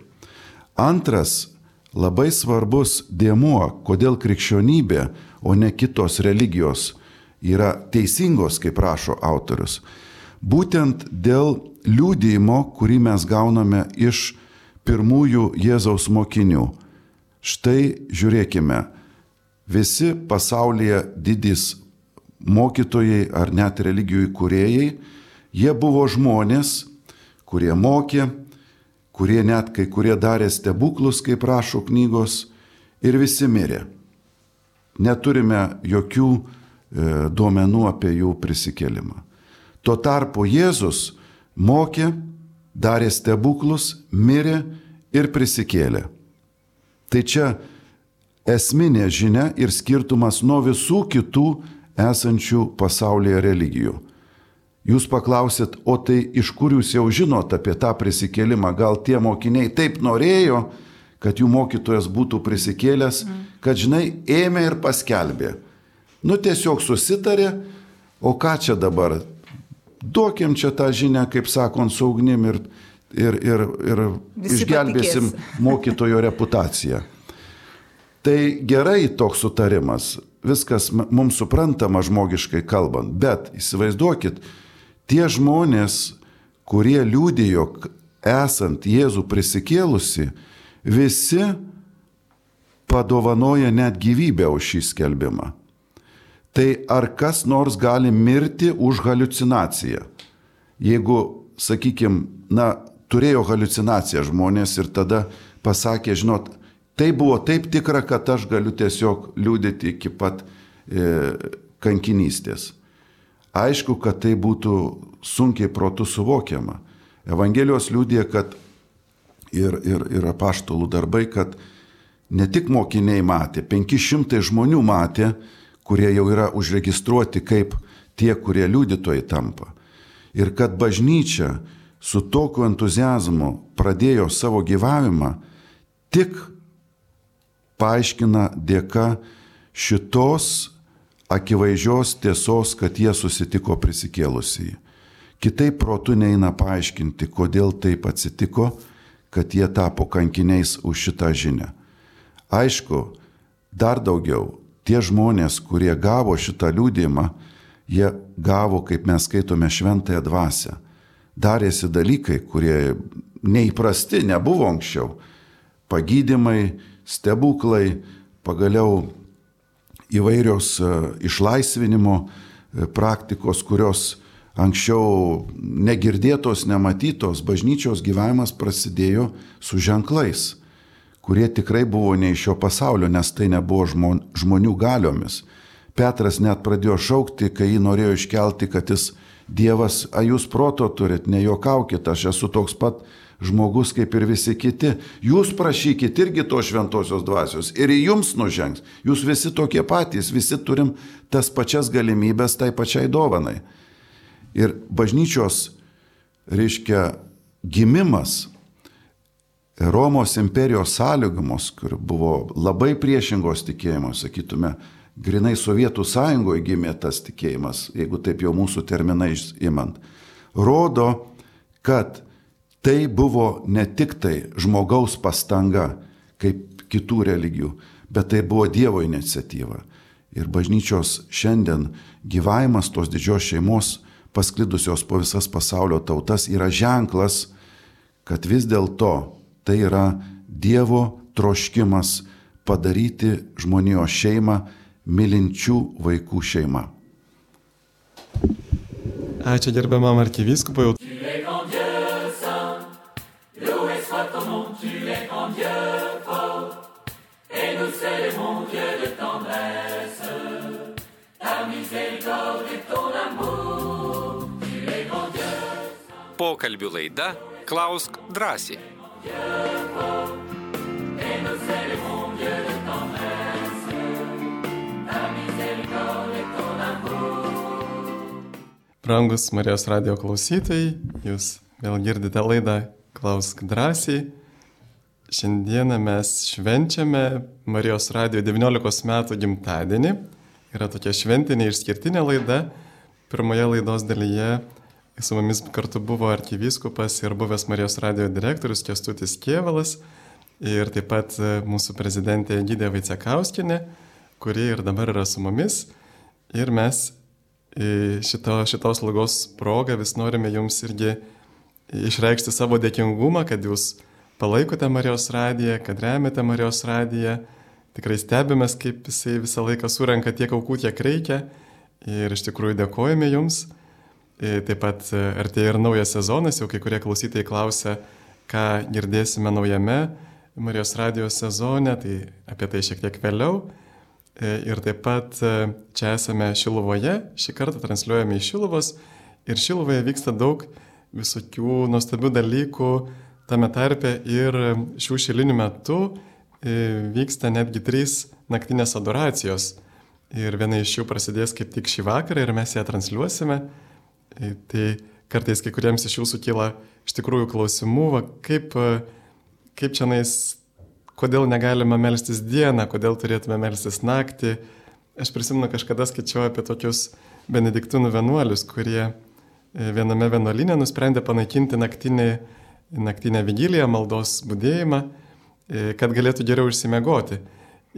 Antras labai svarbus dėmuo, kodėl krikščionybė, o ne kitos religijos yra teisingos, kaip rašo autorius. Būtent dėl liūdėjimo, kurį mes gauname iš pirmųjų Jėzaus mokinių. Štai žiūrėkime, visi pasaulyje didys mokytojai ar net religijų įkūrėjai, jie buvo žmonės, kurie mokė, kurie net kai kurie darė stebuklus, kaip rašo knygos, ir visi mirė. Neturime jokių e, duomenų apie jų prisikelimą. Tuo tarpu Jėzus mokė, darė stebuklus, mirė ir prisikėlė. Tai čia esminė žinia ir skirtumas nuo visų kitų esančių pasaulyje religijų. Jūs paklausit, o tai iš kur jūs jau žinot apie tą prisikėlimą? Gal tie mokiniai taip norėjo, kad jų mokytojas būtų prisikėlęs, kad žinai, ėmė ir paskelbė. Nu tiesiog susitarė, o ką čia dabar? Duokim čia tą žinią, kaip sakant, su ugnim ir, ir, ir, ir Visi išgelbėsim patikės. mokytojo reputaciją. Tai gerai toks sutarimas, viskas mums suprantama žmogiškai kalbant, bet įsivaizduokit, tie žmonės, kurie liūdėjo, esant Jėzų prisikėlusi, visi padovanoja net gyvybę už šį skelbimą. Tai ar kas nors gali mirti už halucinaciją? Jeigu, sakykime, na, turėjo halucinaciją žmonės ir tada pasakė, žinot, tai buvo taip tikra, kad aš galiu tiesiog liūdėti iki pat e, kankinystės. Aišku, kad tai būtų sunkiai protų suvokiama. Evangelijos liūdė, kad ir, ir, ir apaštalų darbai, kad ne tik mokiniai matė, 500 žmonių matė, kurie jau yra užregistruoti kaip tie, kurie liudytojai tampa. Ir kad bažnyčia su tokiu entuzijazmu pradėjo savo gyvavimą, tik paaiškina dėka šitos akivaizdžios tiesos, kad jie susitiko prisikėlusiai. Kitaip protų neina paaiškinti, kodėl taip atsitiko, kad jie tapo kankiniais už šitą žinę. Aišku, dar daugiau, tie žmonės, kurie gavo šitą liūdėjimą, jie gavo, kaip mes skaitome, šventąją dvasę. Darėsi dalykai, kurie neįprasti, nebuvo anksčiau. Pagydymai, stebuklai, pagaliau įvairios e, išlaisvinimo e, praktikos, kurios anksčiau negirdėtos, nematytos, bažnyčios gyvenimas prasidėjo su ženklais, kurie tikrai buvo ne iš šio pasaulio, nes tai nebuvo žmon, žmonių galiomis. Petras net pradėjo šaukti, kai jį norėjo iškelti, kad jis Dievas, a jūs proto turit, nejuokaukit, aš esu toks pat žmogus kaip ir visi kiti. Jūs prašykit irgi to šventosios dvasios ir jums nužengs. Jūs visi tokie patys, visi turim tas pačias galimybės tai pačiai dovanai. Ir bažnyčios, reiškia, gimimas Romos imperijos sąlygumos, kur buvo labai priešingos tikėjimos, sakytume, grinai Sovietų sąjungoje gimė tas tikėjimas, jeigu taip jau mūsų terminais įmant, rodo, kad tai buvo ne tik tai žmogaus pastanga, kaip kitų religijų, bet tai buvo Dievo iniciatyva. Ir bažnyčios šiandien gyvavimas tos didžios šeimos, pasklidusios po visas pasaulio tautas, yra ženklas, kad vis dėlto tai yra Dievo troškimas padaryti žmonijos šeimą mylinčių vaikų šeima. Ačiū gerbiamam arkivyskupai. Pokalbių laida Klausk drąsiai. Brangus Marijos radio klausytojai, jūs vėl girdite laidą Klausk drąsiai. Šiandieną mes švenčiame Marijos radio 19 metų gimtadienį. Yra tokia šventinė išskirtinė laida. Pirmoje laidos dalyje su mumis kartu buvo arkivyskupas ir buvęs Marijos radio direktorius Kestutis Kievalas ir taip pat e, mūsų prezidentė Gydė Vaicekauskinė, kuri ir dabar yra su mumis. Ir mes e, šito, šitos lygos progą vis norime jums irgi išreikšti savo dėkingumą, kad jūs palaikote Marijos radiją, kad remiate Marijos radiją. Tikrai stebimės, kaip jisai visą laiką surenka tiek aukų, kiek reikia. Ir iš tikrųjų dėkojame jums. E, Taip pat e, artėja ir naujas sezonas, jau kai kurie klausytojai klausia, ką girdėsime naujame Marijos radijos sezone, tai apie tai šiek tiek vėliau. E, Ir taip pat čia esame Šiluvoje, šį kartą transliuojame iš Šiluvos ir Šiluvoje vyksta daug visokių nuostabių dalykų, tame tarpe ir šių šilinių metų vyksta netgi trys naktinės adoracijos. Ir viena iš jų prasidės kaip tik šį vakarą ir mes ją transliuosime. Tai kartais kai kuriems iš jūsų kyla iš tikrųjų klausimų, va, kaip, kaip čia nais, kodėl negalime melstis dieną, kodėl turėtume melstis naktį. Aš prisimenu, kažkada skaičiau apie tokius benediktinų vienuolius, kurie e, viename vienuolinė nusprendė panaikinti naktinį, naktinę vigiliją, maldos būdėjimą, e, kad galėtų geriau išsimegoti.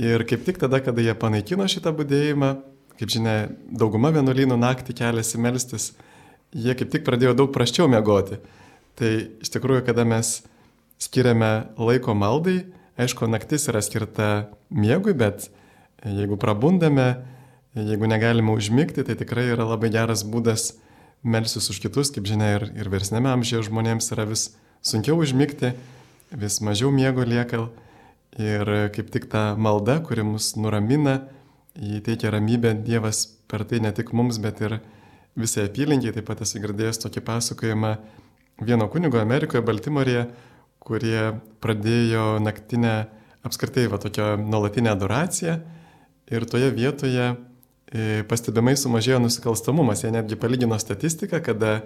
Ir kaip tik tada, kada jie panaikino šitą būdėjimą, kaip žinia, dauguma vienuolynų naktį keliasi melstis, jie kaip tik pradėjo daug praščiau mėgoti. Tai iš tikrųjų, kada mes skiriame laiko maldai, aišku, naktis yra skirta miegui, bet jeigu prabundame, jeigu negalime užmigti, tai tikrai yra labai geras būdas melsis už kitus, kaip žinia, ir, ir versnėme amžiuje žmonėms yra vis sunkiau užmigti, vis mažiau miego lieka ir kaip tik ta malda, kuri mus nuramina, įteikia ramybę Dievas per tai ne tik mums, bet ir visai apylinkiai. Taip pat esu girdėjęs tokį pasakojimą vieno kunigo Amerikoje, Baltimorėje, kurie pradėjo naktinę apskritai va tokią nuolatinę adoraciją ir toje vietoje e, pastebimai sumažėjo nusikalstamumas. Jie netgi palygino statistiką, kada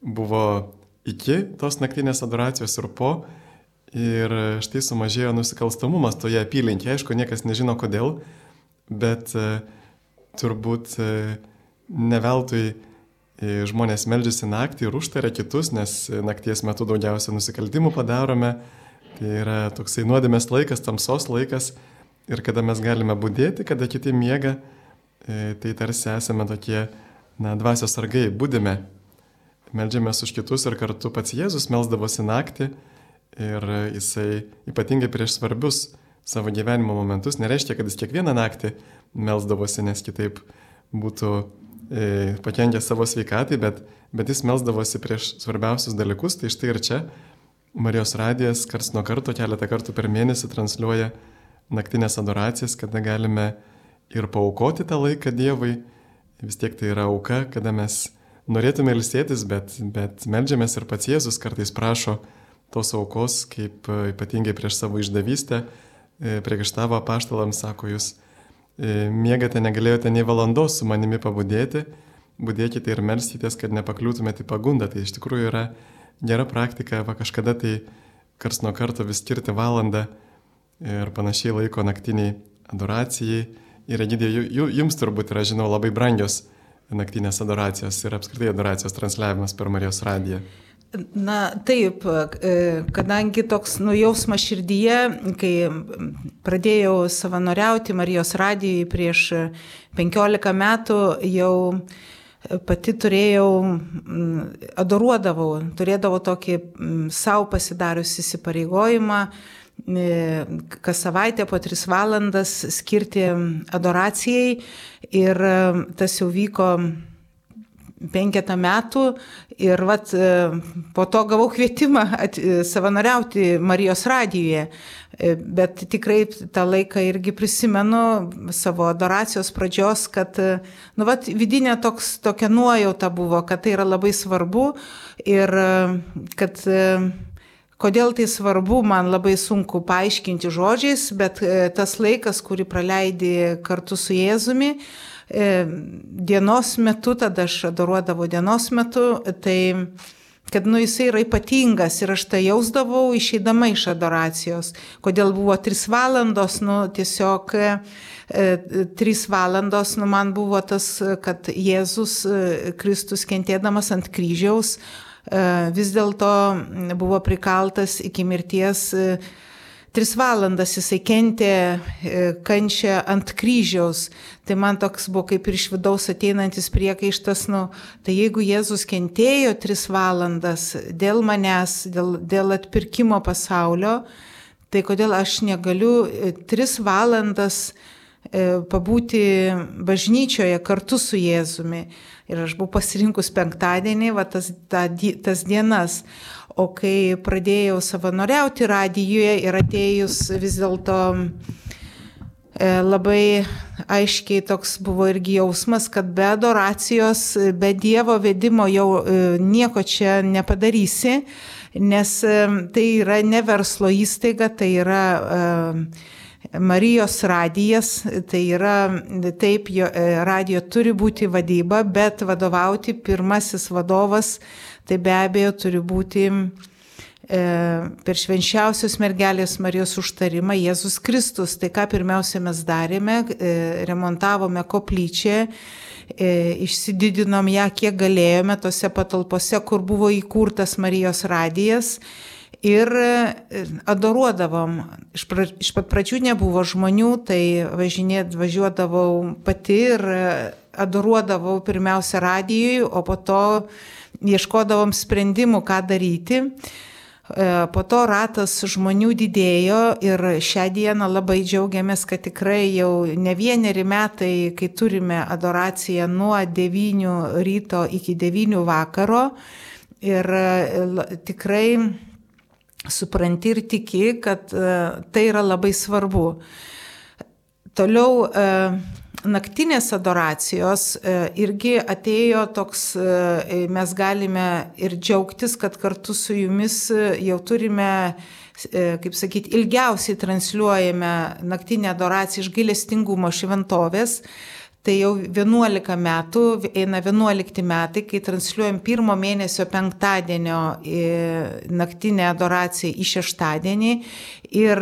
buvo iki tos naktinės adoracijos ir po. Ir štai sumažėjo nusikalstamumas toje apylinkėje. Aišku, niekas nežino kodėl, bet e, turbūt e, ne veltui žmonės meldžiasi naktį ir užtaria kitus, nes nakties metu daugiausia nusikaltimų padarome. Tai yra toksai nuodėmės laikas, tamsos laikas ir kada mes galime būdėti, kada kiti miega, e, tai tarsi esame tokie, na, dvasios sargai, būdime. Meldžiamės už kitus ir kartu pats Jėzus melzdavosi naktį ir jisai ypatingai prieš svarbius savo gyvenimo momentus, nereiškia, kad jis kiekvieną naktį melzdavosi, nes kitaip būtų e, pakenkę savo sveikatai, bet, bet jis melsdavosi prieš svarbiausius dalykus, tai štai ir čia Marijos radijas kars nuo karto keletą kartų per mėnesį transliuoja naktinės adoracijas, kada galime ir paukoti tą laiką Dievui, vis tiek tai yra auka, kada mes norėtume ilsėtis, bet, bet melžiamės ir pats Jėzus kartais prašo tos aukos, kaip ypatingai prieš savo išdavystę, e, priekaištavo apaštalams, sako jūs miegate negalėjote nei valandos su manimi pabudėti, būdėkite ir melsytės, kad nepakliūtumėte į pagundą. Tai iš tikrųjų yra gera praktika, va kažkada tai kars nuo karto vis skirti valandą ir panašiai laiko naktiniai adoracijai. Ir Egidė, jums turbūt yra, žinau, labai brangios naktinės adoracijos ir apskritai adoracijos transliavimas per Marijos radiją. Na taip, e, kadangi toks nujausmas širdyje, kai pradėjau savanoriauti Marijos radijai prieš 15 metų, jau pati turėjau, adoruodavau, turėdavau tokį savo pasidarius įsipareigojimą e, kas savaitę po tris valandas skirti adoracijai ir tas jau vyko penketą metų ir vat, e, po to gavau kvietimą at, e, savanoriauti Marijos radijoje. E, bet tikrai tą laiką irgi prisimenu savo adoracijos pradžios, kad nu, vat, vidinė toks, tokia nuojauta buvo, kad tai yra labai svarbu ir kad Kodėl tai svarbu, man labai sunku paaiškinti žodžiais, bet tas laikas, kurį praleidi kartu su Jėzumi, E, dienos metu, tada aš adoruodavau dienos metu, tai kad nu, jisai yra ypatingas ir aš tai jausdavau išeidama iš adoracijos. Kodėl buvo tris valandos, nu tiesiog e, trys valandos, nu man buvo tas, kad Jėzus e, Kristus kentėdamas ant kryžiaus e, vis dėlto buvo prikaltas iki mirties. E, Tris valandas jisai kentė e, kančią ant kryžiaus. Tai man toks buvo kaip ir iš vidaus ateinantis priekaištas, nu, tai jeigu Jėzus kentėjo tris valandas dėl manęs, dėl, dėl atpirkimo pasaulio, tai kodėl aš negaliu e, tris valandas e, pabūti bažnyčioje kartu su Jėzumi. Ir aš buvau pasirinkus penktadienį, va, tas, ta, tas dienas. O kai pradėjau savanoriauti radijoje ir atėjus vis dėlto e, labai aiškiai toks buvo irgi jausmas, kad be adoracijos, be Dievo vedimo jau e, nieko čia nepadarysi. nes tai yra ne verslo įstaiga, tai yra Marijos radijas, tai yra taip, jo, radijo turi būti vadyba, bet vadovauti pirmasis vadovas, tai be abejo turi būti per švenčiausios mergelės Marijos užtarimą Jėzus Kristus. Tai ką pirmiausia mes darėme, remontavome koplyčią, išsididinom ją kiek galėjome tose patalpose, kur buvo įkurtas Marijos radijas. Ir adoruodavom. Iš, pra, iš pat pradžių nebuvo žmonių, tai važinėt, važiuodavau pati ir adoruodavau pirmiausia radijui, o po to ieškodavom sprendimų, ką daryti. Po to ratas žmonių didėjo ir šią dieną labai džiaugiamės, kad tikrai jau ne vieneri metai, kai turime adoraciją nuo 9 ryto iki 9 vakaro ir tikrai supranti ir tiki, kad tai yra labai svarbu. Toliau naktinės adoracijos irgi atėjo toks, mes galime ir džiaugtis, kad kartu su jumis jau turime, kaip sakyti, ilgiausiai transliuojame naktinę adoraciją iš gailestingumo šventovės. Tai jau 11 metų, eina 11 metai, kai transliuojam pirmo mėnesio penktadienio naktinę adoraciją į šeštadienį. Ir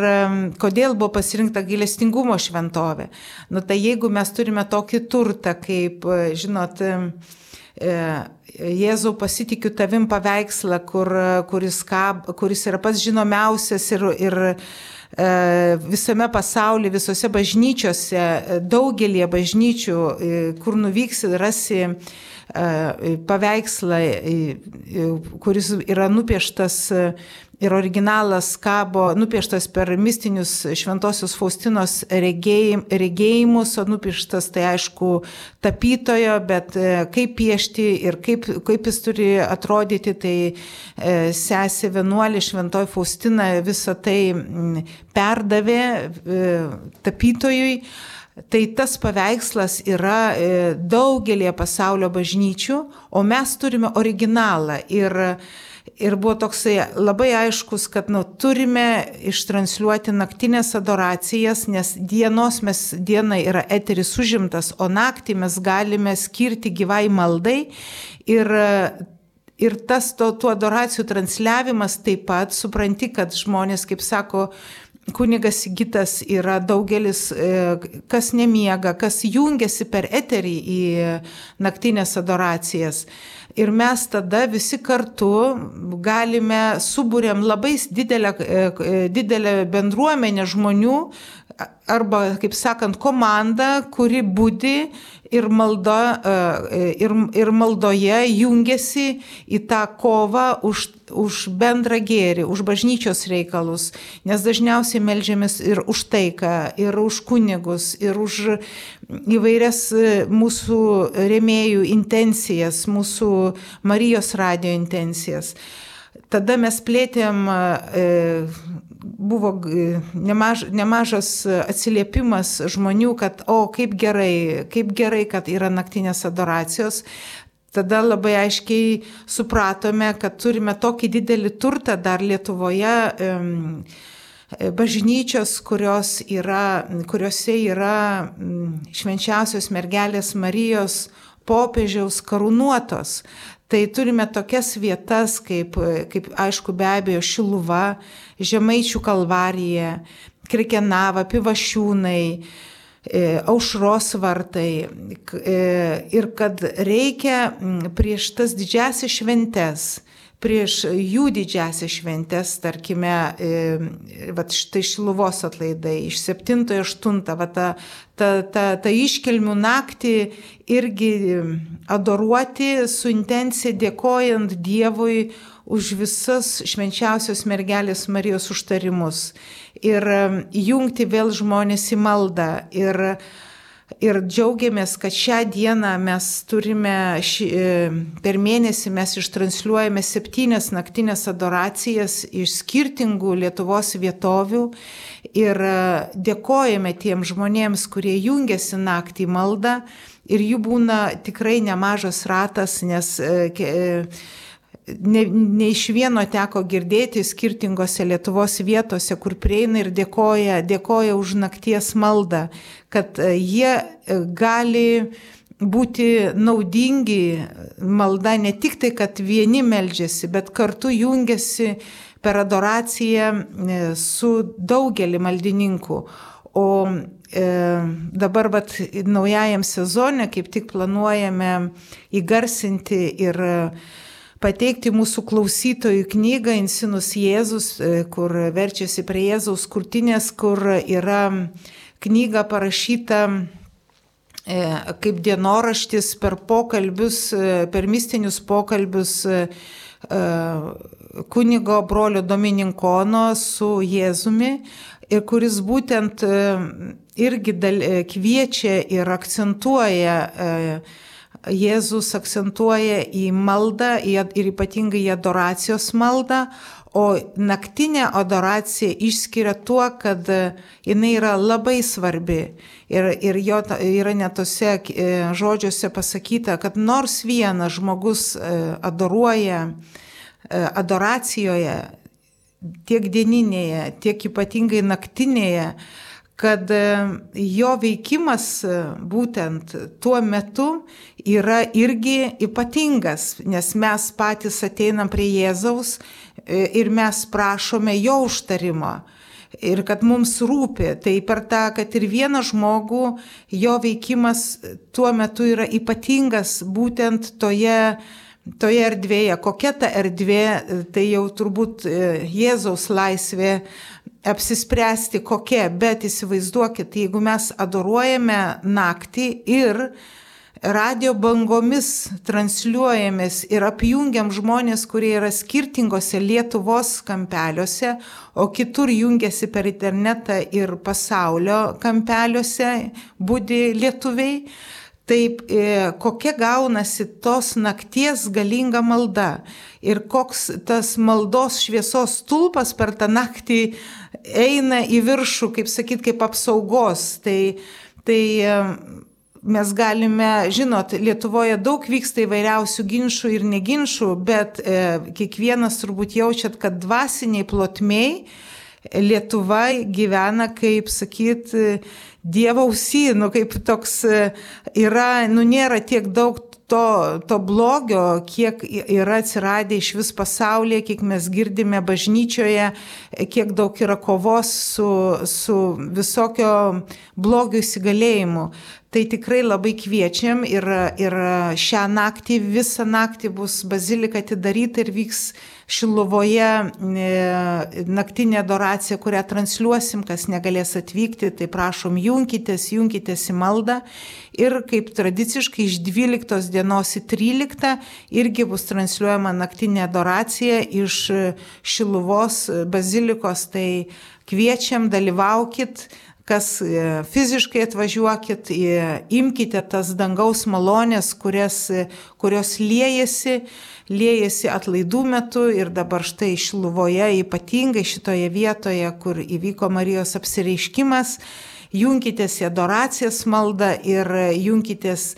kodėl buvo pasirinkta gailestingumo šventovė? Nu tai jeigu mes turime tokį turtą, kaip, žinot, Jėzau pasitikiu tavim paveikslą, kur, kuris, kab, kuris yra pats žinomiausias ir, ir visame pasaulyje, visose bažnyčiose, daugelie bažnyčių, kur nuvyksi, rasi paveikslą, kuris yra nupieštas ir originalas kabo, nupieštas per mistinius šventosios Faustinos regėjimus, o nupieštas tai aišku tapytojo, bet kaip piešti ir kaip, kaip jis turi atrodyti, tai sesė vienuolė šventoji Faustina visą tai perdavė tapytojui. Tai tas paveikslas yra daugelie pasaulio bažnyčių, o mes turime originalą. Ir, ir buvo toksai labai aiškus, kad nu, turime ištransliuoti naktinės adoracijas, nes dienos mes diena yra eteris užimtas, o naktį mes galime skirti gyvai maldai. Ir Ir tas to, tų adoracijų transliavimas taip pat, supranti, kad žmonės, kaip sako, kunigas Gitas yra daugelis, kas nemiega, kas jungiasi per eterį į naktinės adoracijas. Ir mes tada visi kartu galime subūrėm labai didelę, didelę bendruomenę žmonių, arba, kaip sakant, komanda, kuri būdi ir, maldo, ir, ir maldoje jungiasi į tą kovą už, už bendrą gėrį, už bažnyčios reikalus, nes dažniausiai melžiamės ir už taiką, ir už kunigus, ir už įvairias mūsų remėjų intencijas, mūsų Marijos radio intencijas. Tada mes plėtėm buvo nemaž, nemažas atsiliepimas žmonių, kad, o, kaip gerai, kaip gerai, kad yra naktinės adoracijos. Tada labai aiškiai supratome, kad turime tokį didelį turtą dar Lietuvoje. Um, bažnyčios, kurios yra, kuriuose yra švenčiausios mergelės Marijos popiežiaus karūnuotos. Tai turime tokias vietas, kaip, kaip aišku, be abejo, Šiluva, Žemaičių kalvarija, Krikenava, Pivašiūnai, aušros vartai. Ir kad reikia prieš tas didžiasias šventes prieš jų didžiasias šventes, tarkime, va, štai Šiluvos atlaidai iš 7-8, va, ta, ta, ta, ta iškelmių naktį irgi adoruoti su intencija dėkojant Dievui už visas švenčiausios mergelės Marijos užtarimus ir jungti vėl žmonės į maldą. Ir, Ir džiaugiamės, kad šią dieną mes turime, ši, per mėnesį mes ištransliuojame septynias naktinės adoracijas iš skirtingų Lietuvos vietovių ir dėkojame tiem žmonėms, kurie jungiasi naktį maldą ir jų būna tikrai nemažas ratas, nes ne, ne iš vieno teko girdėti skirtingose Lietuvos vietose, kur prieina ir dėkoja, dėkoja už nakties maldą, kad e, jie e, gali būti naudingi malda ne tik tai, kad vieni meldžiasi, bet kartu jungiasi per adoraciją e, su daugelį maldininkų. O e, dabar vat, naujajam sezone kaip tik planuojame įgarsinti ir e, pateikti mūsų klausytojų knygą Insinus Jėzus, e, kur verčiasi prie Jėzaus kurtinės, kur yra knyga parašyta e, kaip dienoraštis per pokalbius, e, per mistinius pokalbius kunigo brolio Domininkono su Jėzumi ir kuris būtent irgi kviečia ir akcentuoja Jėzus akcentuoja į maldą ir ypatingai į adoracijos maldą, o naktinė adoracija išskiria tuo, kad jinai yra labai svarbi. Ir, ir jo yra netose e, žodžiuose pasakyta, kad nors vienas žmogus e, adoruoja e, adoracijoje, tiek dieninėje, tiek ypatingai naktinėje, kad e, jo veikimas e, būtent tuo metu yra irgi ypatingas, nes mes patys ateinam prie Jėzaus e, ir mes prašome jo užtarimo. Ir kad mums rūpi, tai per tą, kad ir vieną žmogų jo veikimas tuo metu yra ypatingas būtent toje, toje erdvėje. Kokia ta erdvė, tai jau turbūt Jėzaus laisvė apsispręsti kokia, bet įsivaizduokit, jeigu mes adoruojame naktį ir radio bangomis transliuojamės ir apjungiam žmonės, kurie yra skirtingose Lietuvos kampeliuose, o kitur jungiasi per internetą ir pasaulio kampeliuose, būdi lietuviai, Taip, e, kokia gaunasi tos nakties galinga malda ir koks tas maldos šviesos tulpas per tą naktį eina į viršų, kaip sakyt, kaip apsaugos. Tai, tai e, mes galime, žinot, Lietuvoje daug vyksta įvairiausių ginčių ir neginčių, bet e, kiekvienas turbūt jaučiat, kad dvasiniai plotmiai Lietuva gyvena, kaip sakyt, Dievo ausy, nu kaip toks yra, nu nėra tiek daug to, to blogio, kiek yra atsiradę iš vis pasaulyje, kiek mes girdime bažnyčioje, kiek daug yra kovos su, su visokio blogio įsigalėjimu. Tai tikrai labai kviečiam ir, ir šią naktį, visą naktį bus bazilika atidaryta ir vyks Šiluvoje e, naktinė adoracija, kurią transliuosim, kas negalės atvykti, tai prašom junkitės, junkitės į maldą. Ir kaip tradiciškai iš 12 dienos į 13 irgi bus transliuojama naktinė adoracija iš Šiluvos bazilikos, tai kviečiam, dalyvaukit kas e, fiziškai atvažiuokit, imkite tas dangaus malonės, kurias, kurios liejasi, liejasi atlaidų metu ir dabar štai Šiluvoje, ypatingai šitoje vietoje, kur įvyko Marijos apsireiškimas, junkitės į adoracijas maldą ir junkitės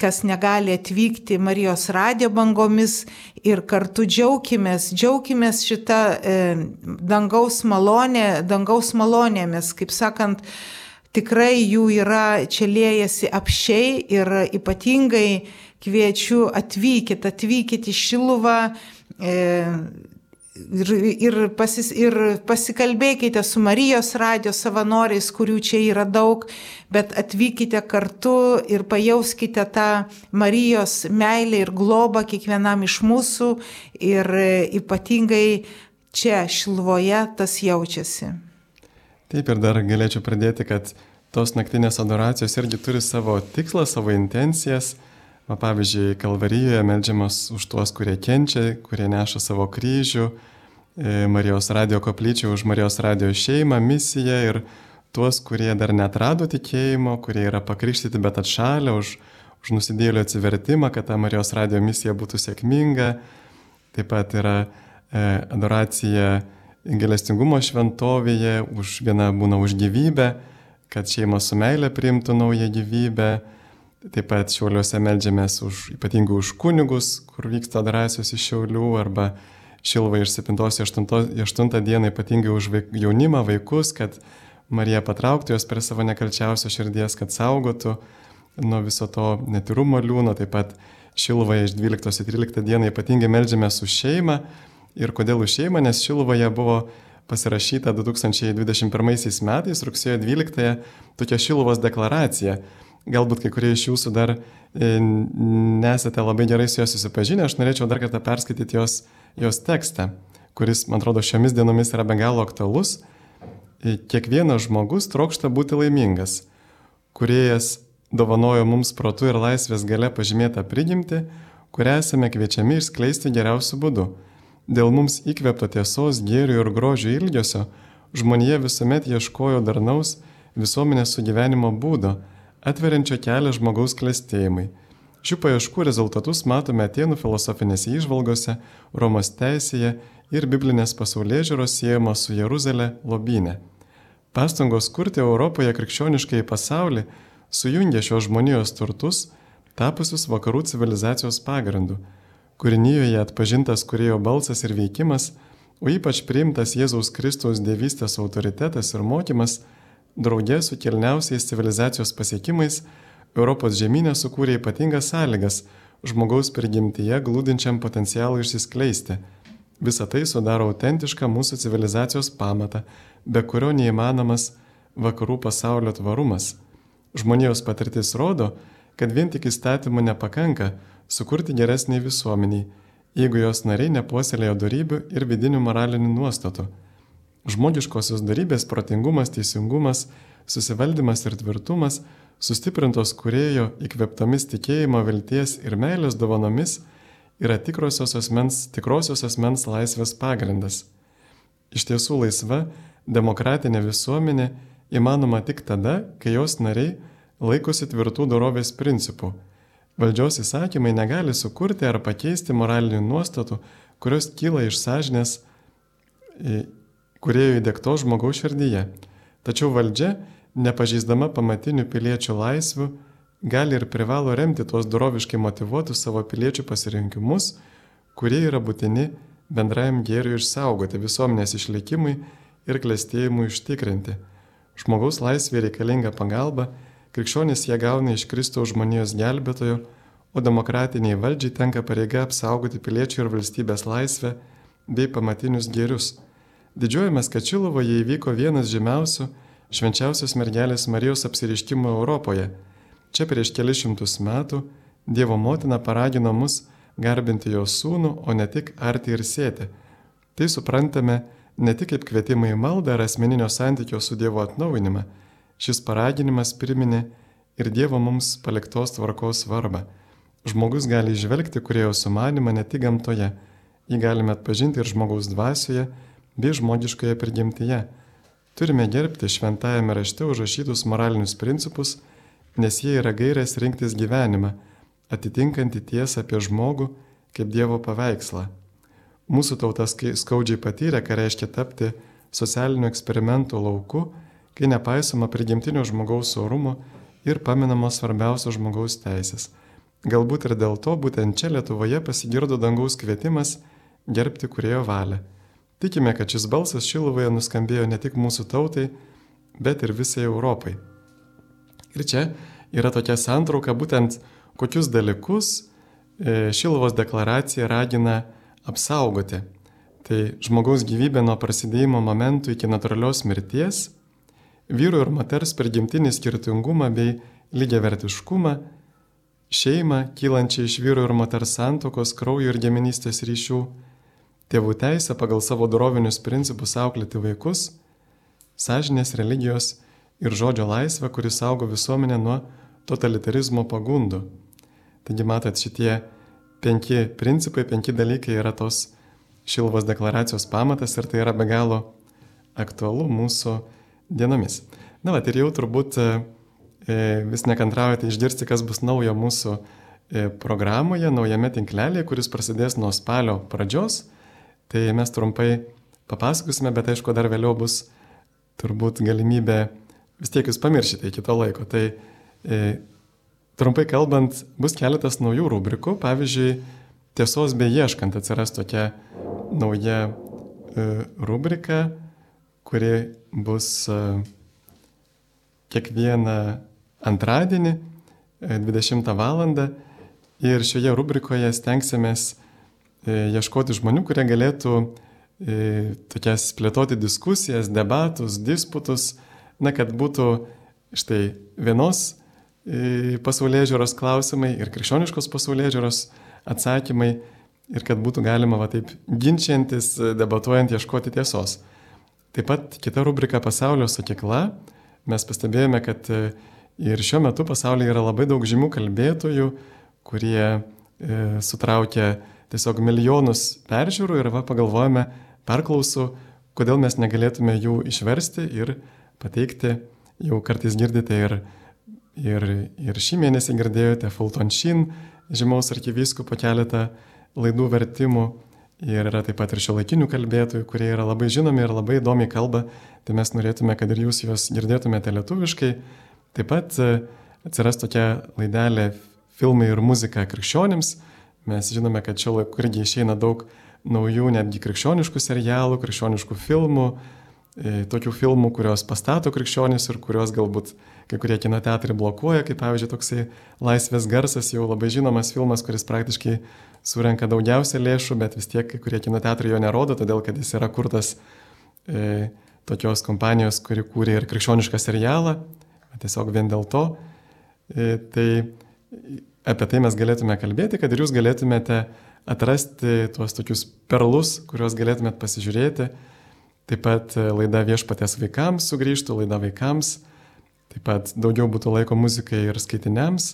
kas negali atvykti Marijos radio bangomis ir kartu džiaukimės, džiaukimės šitą e, dangaus malonę, dangaus malonėmis, kaip sakant, tikrai jų yra, čia liejasi apšiai ir ypatingai kviečiu atvykit, atvykit į Šiluvą. E, ir, ir, pasis, ir pasikalbėkite su Marijos radio savanoriais, kurių čia yra daug, bet atvykite kartu ir pajauskite tą Marijos meilę ir globą kiekvienam iš mūsų ir ypatingai čia Šilvoje tas jaučiasi. Taip ir dar galėčiau pradėti, kad tos naktinės adoracijos irgi turi savo tikslą, savo intencijas. Va, pavyzdžiui, Kalvarijoje melžiamas už tuos, kurie kenčia, kurie neša savo kryžių, e, Marijos radio koplyčia už Marijos radio šeimą, misiją ir tuos, kurie dar netrado tikėjimo, kurie yra pakrikštyti, bet atšalę už, už nusidėlio atsivertimą, kad ta Marijos radio misija būtų sėkminga. Taip pat yra e, adoracija gelestingumo šventovėje, už vieną būna už gyvybę, kad šeima su meilė priimtų naują gyvybę Taip pat šiauliuose melžiamės už, ypatingai už kunigus, kur vyksta adoracijos iš šiaulių, arba šilva iš 7-8 dieną ypatingai už vaik, jaunimą, vaikus, kad Marija patrauktų juos prie savo nekalčiausio širdies, kad saugotų nuo viso to netirumo liūno, taip pat Šilvoje iš 12-13 dieną ypatingai melžiamės už šeimą. Ir kodėl už šeimą, nes Šilvoje buvo pasirašyta 2021 metais, rugsėjo 12-ąją, tokia Šilvos deklaracija. Galbūt kai kurie iš jūsų dar e, nesate labai gerai su juos susipažinę, aš norėčiau dar kartą perskaityti jos, jos tekstą, kuris, man atrodo, šiomis dienomis yra be galo aktualus. E, kiekvienas žmogus trokšta būti laimingas. Kuriejas dovanojo mums protų ir laisvės gale pažymėtą prigimti, kurią esame kviečiami išskleisti geriausiu būdu. Dėl mums įkvėpto tiesos, gėrių ir grožio ilgesio, žmonėje visuomet ieškojo darnaus visuomenės sugyvenimo būdo, atveriančio kelią žmogaus klestėjimai. Šių paieškų rezultatus matome Atenų filosofinėse išvalgose, Romos teisėje ir biblinės pasaulyje žiūros siejamos su Jeruzalė lobynė. Pastangos kurti Europoje krikščioniškai pasaulį sujungė šios žmonijos turtus, tapusius vakarų civilizacijos pagrindu. Kūrinyjoje atpažintas kurėjo balsas ir veikimas, o ypač priimtas Jėzaus Kristaus dievystės autoritetas ir mokymas, draugė su kilniausiais civilizacijos pasiekimais, Europos žemynė sukūrė ypatingas sąlygas žmogaus prigimtyje glūdinčiam potencialui išsiskleisti. Visą tai sudaro autentišką mūsų civilizacijos pamatą, be kurio neįmanomas vakarų pasaulio tvarumas. Žmonijos patirtis rodo, kad vien tik įstatymų nepakanka sukurti geresnį visuomenį, jeigu jos nariai nepuoselėjo darybių ir vidinių moralinių nuostatų. Žmogiškosios darybės protingumas, teisingumas, susivaldymas ir tvirtumas, sustiprintos kurėjo įkveptomis tikėjimo, vilties ir meilės dovanomis, yra tikrosios asmens, tikrosios asmens laisvės pagrindas. Iš tiesų laisva, demokratinė visuomenė įmanoma tik tada, kai jos nariai laikosi tvirtų dorovės principų. Valdžios įsakymai negali sukurti ar pakeisti moralinių nuostatų, kurios kyla iš sąžinės kurėjo įdėkto žmogaus širdyje. Tačiau valdžia, nepažįsdama pamatinių piliečių laisvių, gali ir privalo remti tuos doroviškai motivuotus savo piliečių pasirinkimus, kurie yra būtini bendrajam gėriui išsaugoti visuomenės išlikimui ir klėstėjimui užtikrinti. Žmogaus laisvė reikalinga pagalba, krikščionys ją gauna iš Kristaus žmonijos gelbėtojo, o demokratiniai valdžiai tenka pareiga apsaugoti piliečių ir valstybės laisvę bei pamatinius gėrius. Didžiuojamės, kad Čilovoje įvyko vienas žymiausių švenčiausios mergelės Marijos apsiriškimų Europoje. Čia prieš kelius šimtus metų Dievo motina paragino mus garbinti jos sūnų, o ne tik arti ir sėti. Tai suprantame ne tik kaip kvietimą į maldą ar asmeninio santykio su Dievu atnaujinimą, šis paraginimas priminė ir Dievo mums paliktos tvarkos svarbą. Žmogus gali išvelgti kurėjo sumanimą ne tik gamtoje, jį galime atpažinti ir žmogaus dvasioje bei žmogiškoje prigimtyje. Turime gerbti šventajame rašte užrašytus moralinius principus, nes jie yra gairės rinktis gyvenimą, atitinkantį tiesą apie žmogų kaip Dievo paveikslą. Mūsų tauta skaudžiai patyrė, ką reiškia tapti socialinių eksperimentų lauku, kai nepaisoma prigimtinio žmogaus orumo ir paminamos svarbiausios žmogaus teisės. Galbūt ir dėl to būtent čia Lietuvoje pasigirdo dangaus kvietimas gerbti kurėjo valią. Tikime, kad šis balsas Šilovoje nuskambėjo ne tik mūsų tautai, bet ir visai Europai. Ir čia yra tokia santrauka, būtent kokius dalykus e, Šilovos deklaracija ragina apsaugoti. Tai žmogaus gyvybė nuo prasidėjimo momentų iki natūralios mirties, vyru ir moters prigimtinį skirtingumą bei lygiavertiškumą, šeimą kylančią iš vyru ir moters santokos, kraujo ir giminystės ryšių, tėvų teisę pagal savo dorovinius principus auklėti vaikus, sąžinės religijos ir žodžio laisvę, kuris saugo visuomenę nuo totalitarizmo pagundų. Taigi matot, šitie penki principai, penki dalykai yra tos Šilvos deklaracijos pamatas ir tai yra be galo aktualu mūsų dienomis. Na, va, ir jau turbūt e, vis nekantraujate išgirsti, kas bus naujo mūsų e, programoje, naujame tinklelėje, kuris prasidės nuo spalio pradžios. Tai mes trumpai papasakosime, bet aišku, dar vėliau bus turbūt galimybė, vis tiek jūs pamiršite iki to laiko. Tai e, trumpai kalbant, bus keletas naujų rubrikų. Pavyzdžiui, tiesos beieškant atsiras tokia nauja e, rubrika, kuri bus e, kiekvieną antradienį 20 val. Ir šioje rubrikoje stengsimės ieškoti žmonių, kurie galėtų tokias plėtoti diskusijas, debatus, disputus, na, kad būtų štai vienos pasaulyje žiūros klausimai ir krikščioniškos pasaulyje žiūros atsakymai ir kad būtų galima va taip ginčiantis, debatuojant, ieškoti tiesos. Taip pat kita rubrika pasaulio sakykla. Mes pastebėjome, kad e, ir šiuo metu pasaulyje yra labai daug žymių kalbėtojų, kurie e, sutraukia tiesiog milijonus peržiūrų ir va pagalvojame, perklausų, kodėl mes negalėtume jų išversti ir pateikti. Jau kartais girdite ir Ir, ir šį mėnesį girdėjote Fulton Shin, žymaus arkivyskupo keletą laidų vertimų. Ir yra taip pat ir šio laikinių kalbėtojų, kurie yra labai žinomi ir labai įdomiai kalba. Tai mes norėtume, kad ir jūs juos girdėtumėte lietuviškai. Taip pat e, atsiras tokia laidelė filmai ir muzika krikščionims. Mes žinome, kad šio laiku irgi išeina daug naujų netgi krikščioniškų serialų, krikščioniškų filmų, e, tokių filmų, kurios pastato krikščionis ir kurios galbūt kai kurie kino teatrai blokuoja, kaip pavyzdžiui toksai Laisvės garsas, jau labai žinomas filmas, kuris praktiškai surenka daugiausia lėšų, bet vis tiek kai kurie kino teatrai jo nerodo, todėl kad jis yra kurtas e, tokios kompanijos, kuri kūrė ir krikščionišką serialą, tiesiog vien dėl to. E, tai apie tai mes galėtume kalbėti, kad ir jūs galėtumėte atrasti tuos tokius perlus, kuriuos galėtumėt pasižiūrėti. Taip pat e, laida viešpatės vaikams sugrįžtų, laida vaikams Taip pat daugiau būtų laiko muzikai ir skaitiniams.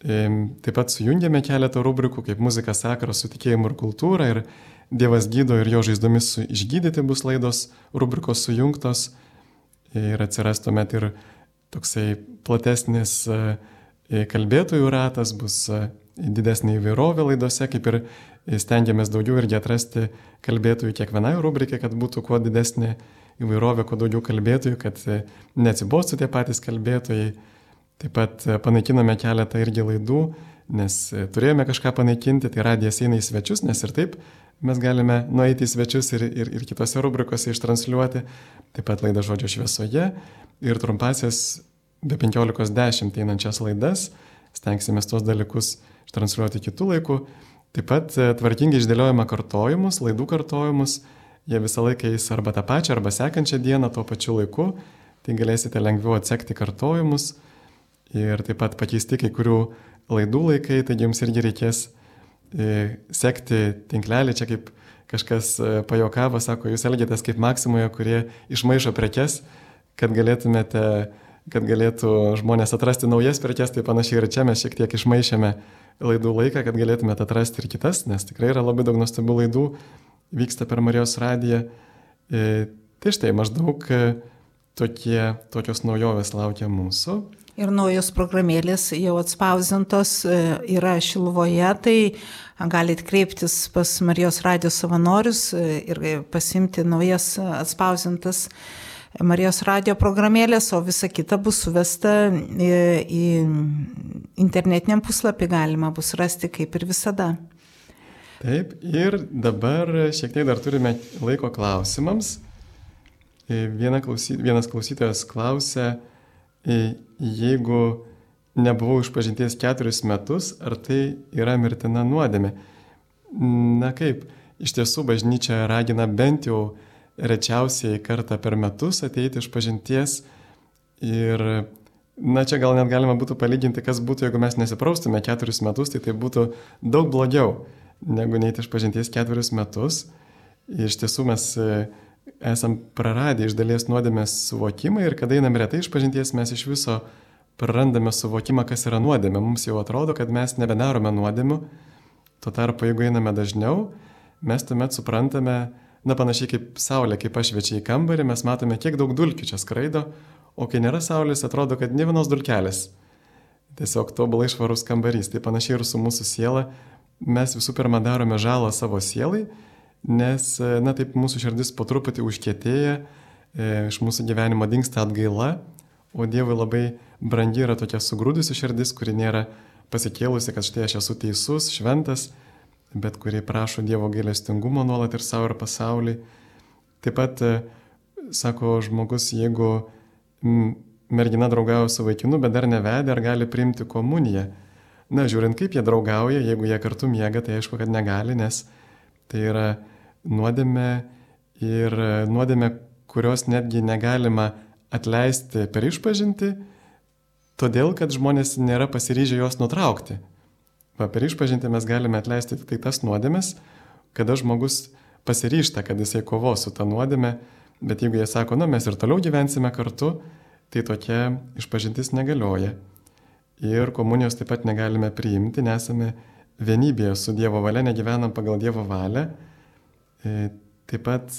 Taip pat sujungėme keletą rubrikų, kaip muzika sakra su tikėjimu ir kultūra ir Dievas gydo ir jo žaizdomis išgydyti bus laidos rubrikos sujungtos ir atsiras tuomet ir toksai platesnis e, kalbėtojų ratas, bus e, didesnė įvairovė laidose, kaip ir stengiamės daugiau irgi atrasti kalbėtojų kiekvienai rubrikai, kad būtų kuo didesnė įvairovę, kuo daugiau kalbėtojų, kad e, neatsibostų tie patys kalbėtojai. Taip pat e, panaikinome keletą irgi laidų, nes e, turėjome kažką panaikinti, tai radijas eina į svečius, nes ir taip mes galime nueiti į svečius ir, ir, ir kitose rubrikose ištransliuoti. Taip pat laida žodžio šviesoje ir trumpasias be 15.10 einančias laidas. Stengsime tuos dalykus ištransliuoti kitų laikų. Taip pat tvarkingai išdėliojame kartojimus, laidų kartojimus jie visą laiką eis arba tą pačią, arba sekančią dieną tuo pačiu laiku, tai galėsite lengviau atsekti kartojimus ir taip pat pakeisti kai kurių laidų laikai, taigi jums irgi reikės e, sekti tinklelį, čia kaip kažkas e, pajokavo, sako, jūs elgėtės kaip Maksimoje, kurie išmaišo prekes, kad galėtumėte kad galėtų žmonės atrasti naujas prekes, tai panašiai ir čia mes šiek tiek išmaišėme laidų laiką, kad galėtumėte atrasti ir kitas, nes tikrai yra labai daug nuostabių laidų, vyksta per Marijos radiją. E, tai štai maždaug e, tokie, tokios naujovės laukia mūsų. Ir naujos programėlės jau atspausintos e, yra Šilvoje, tai galite kreiptis pas Marijos radijos savanorius ir pasimti naujas atspausintas Marijos radio programėlės, o visa kita bus suvesta į internetiniam puslapį, galima bus rasti kaip ir visada. Taip, ir dabar šiek tiek dar turime laiko klausimams. E, viena klausy, vienas klausytojas klausia, e, jeigu nebuvau išpažinties keturis metus, ar tai yra mirtina nuodėmė? Na kaip, iš tiesų bažnyčia ragina bent jau rečiausiai kartą per metus ateiti iš pažinties ir, na čia gal net galima būtų palyginti, kas būtų, jeigu mes nesipraustume keturis metus, tai tai būtų daug blogiau negu neiti iš pažinties ketverius metus. Iš tiesų mes e, esam praradę iš dalies nuodėmės suvokimą ir kada einam retai iš pažinties, mes iš viso prarandame suvokimą, kas yra nuodėmė. Mums jau atrodo, kad mes nebedarome nuodėmių. Tuo tarpu, jeigu einame dažniau, mes tuomet suprantame, na panašiai kaip saulė, kaip pašviečia į kambarį, mes matome, kiek daug dulkių čia skraido, o kai nėra saulės, atrodo, kad ne vienos dulkelės. Tiesiog tobulai švarus kambarys. Tai panašiai ir su mūsų siela, mes visų pirma darome žalą savo sielai, nes, na taip, mūsų širdis po truputį užkietėja, e, iš mūsų gyvenimo dinksta atgaila, o Dievui labai brangi yra tokia sugrūdusi širdis, kuri nėra pasikėlusi, kad štai aš esu teisus, šventas, bet kuri prašo Dievo gailestingumo nuolat ir savo ir pasauliui. Taip pat, e, sako žmogus, jeigu mergina draugauja su vaikinu, bet dar nevedė, ar gali priimti komuniją. Na, žiūrint, kaip jie draugauja, jeigu jie kartu miega, tai aišku, kad negali, nes tai yra nuodėmė ir nuodėmė, kurios netgi negalima atleisti per išpažinti, todėl kad žmonės nėra pasiryžę jos nutraukti. Va, per išpažinti mes galime atleisti tik tai tas nuodėmes, kada žmogus pasiryšta, kad jisai kovos su ta nuodėme, bet jeigu jie sako, na mes ir toliau gyvensime kartu, tai tokia išpažintis negalioja. Ir komunijos taip pat negalime priimti, nesame vienybėje su Dievo valia, negyvenam pagal Dievo valią. E, taip pat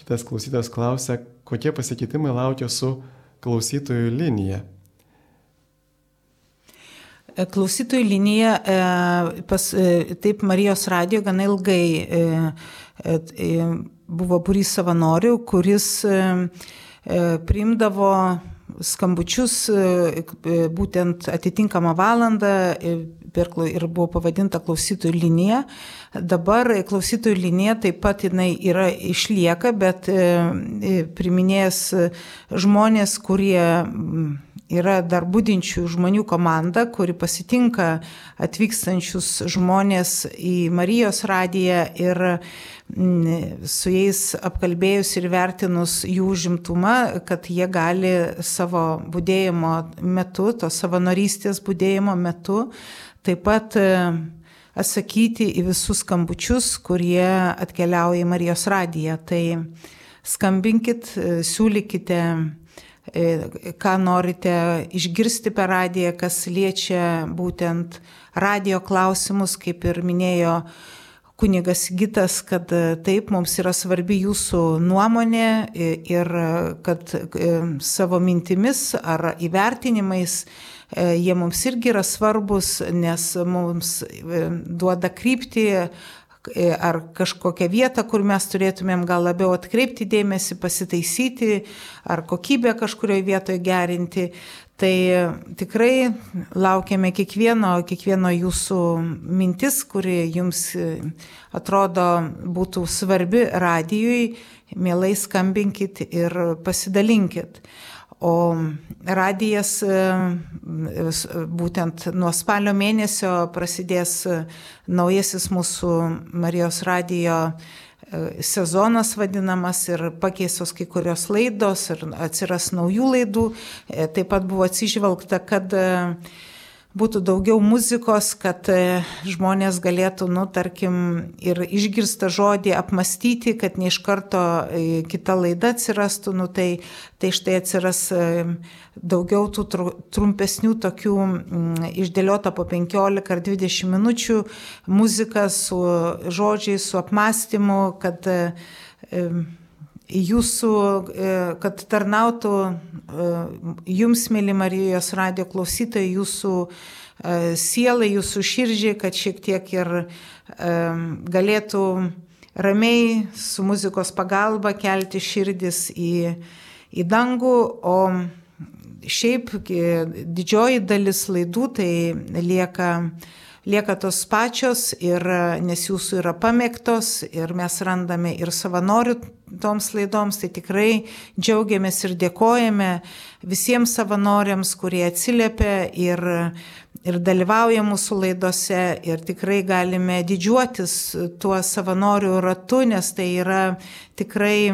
kitas klausytas klausia, kokie pasikeitimai laukia su klausytojų linija. E, klausytojų linija, e, pas, e, taip Marijos radio gana ilgai buvo būrys savanorių, kuris priimdavo skambučius būtent atitinkamą valandą ir buvo pavadinta klausytojų linija. Dabar klausytojų linija taip pat jinai yra išlieka, bet priminėjęs žmonės, kurie yra dar būdinčių žmonių komanda, kuri pasitinka atvykstančius žmonės į Marijos radiją ir mm, su jais apkalbėjus ir vertinus jų žimtumą, kad jie gali savo būdėjimo metu, to savanorystės būdėjimo metu, taip pat e, atsakyti į visus skambučius, kurie atkeliauja į Marijos radiją. Tai skambinkit, e, siūlykite ką norite išgirsti per radiją, kas liečia būtent radio klausimus, kaip ir minėjo kunigas Gitas, kad e, taip mums yra svarbi jūsų nuomonė ir kad e, savo mintimis ar įvertinimais jie mums irgi yra svarbus, nes mums duoda krypti E, ar kažkokią vietą, kur mes turėtumėm gal labiau atkreipti dėmesį, pasitaisyti, ar kokybę kažkurioje vietoje gerinti. Tai tikrai laukiame kiekvieno, kiekvieno jūsų mintis, kuri jums e, atrodo būtų svarbi radijui, mielai skambinkit ir pasidalinkit. O radijas e, būtent nuo spalio mėnesio prasidės e, naujasis mūsų Marijos radijo e, sezonas vadinamas ir pakeisos kai kurios laidos ir atsiras naujų laidų. Taip pat buvo atsižvelgta, kad būtų daugiau muzikos, kad e, žmonės galėtų, nu, tarkim, ir išgirstą žodį apmastyti, kad ne iš karto e, kita laida atsirastų, nu, tai, tai štai atsiras e, daugiau tų trumpesnių tokių mm, išdėliota po 15 ar 20 minučių muzika su žodžiais, su apmastymu, kad jūsų, kad tarnautų jums, mėly Marijos radio klausytojai, jūsų sielai, jūsų širdžiai, kad šiek tiek ir galėtų ramiai su muzikos pagalba kelti širdis į, į dangų, o šiaip didžioji dalis laidų tai lieka lieka tos pačios ir nes jūsų yra pamėgtos ir mes randame ir savanorių toms laidoms, tai tikrai džiaugiamės ir dėkojame visiems savanoriams, kurie atsiliepia ir, ir dalyvauja mūsų laidose. Ir tikrai galime didžiuotis tuo savanorių ratu, nes tai yra tikrai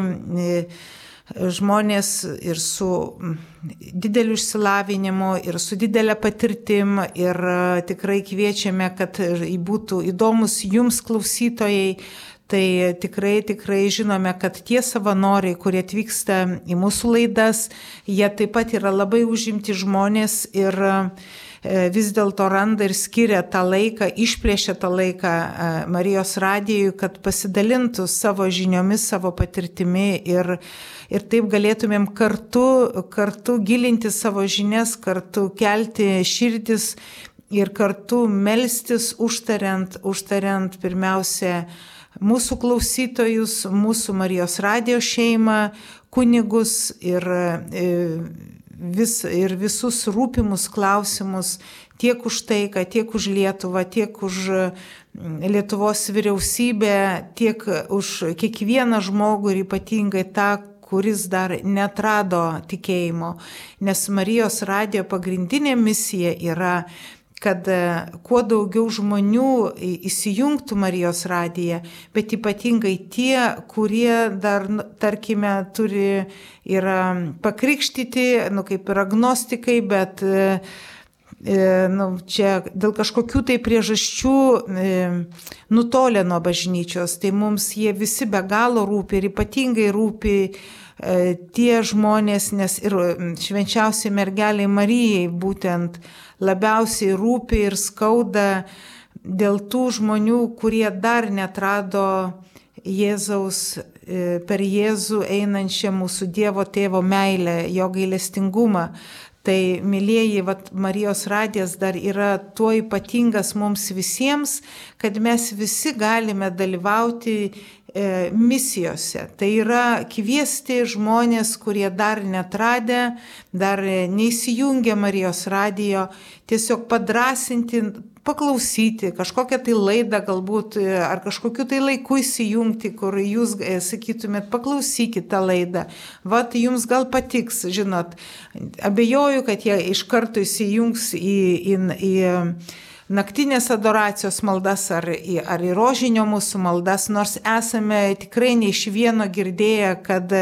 žmonės ir su dideliu išsilavinimu, ir su didelė patirtim, ir e, tikrai kviečiame, kad būtų įdomus jums klausytojai. Tai tikrai, tikrai žinome, kad tie savanoriai, kurie atvyksta į mūsų laidas, jie taip pat yra labai užimti žmonės ir e, vis dėlto randa ir skiria tą laiką, išplėšia tą laiką e, Marijos radijui, kad pasidalintų savo žiniomis, savo patirtimi ir ir taip galėtumėm kartu, kartu gilinti savo žinias, kartu kelti širdis ir kartu melstis užtariant, užtariant pirmiausia mūsų klausytojus, mūsų Marijos radio šeimą, kunigus ir e, vis, ir visus rūpimus klausimus tiek už taiką, tiek už Lietuvą, tiek už Lietuvos vyriausybę, tiek už kiekvieną žmogų ir ypatingai tą, kuris dar netrado tikėjimo. Nes Marijos radijo pagrindinė misija yra kad e, kuo daugiau žmonių įsijungtų Marijos radiją, bet ypatingai tie, kurie dar, tarkime, turi, yra pakrikštyti, nu kaip ir agnostikai, bet e, e, nu, čia dėl kažkokių tai priežasčių nutolę nuo bažnyčios, tai mums jie visi be galo rūpi ir ypatingai rūpi tie žmonės, nes ir švenčiausiai mergeliai Marijai būtent labiausiai rūpi ir skauda dėl tų žmonių, kurie dar netrado Jėzaus e, per Jėzų einančią mūsų Dievo tėvo meilę, jo gailestingumą. Tai, mylėjai, vat, Marijos radijas dar yra tuo ypatingas mums visiems, kad mes visi galime dalyvauti misijose. Tai yra kviesti žmonės, kurie dar netradę, dar neįsijungia Marijos radijo, tiesiog padrasinti, paklausyti, kažkokią tai laidą galbūt, ar kažkokiu tai laiku įsijungti, kur jūs e, sakytumėt, paklausykite tą laidą. Vat jums gal patiks, žinot, abejoju, kad jie iš karto įsijungs į, į, į naktinės adoracijos maldas ar į, ar į rožinio mūsų maldas, nors esame tikrai ne iš vieno girdėję, kad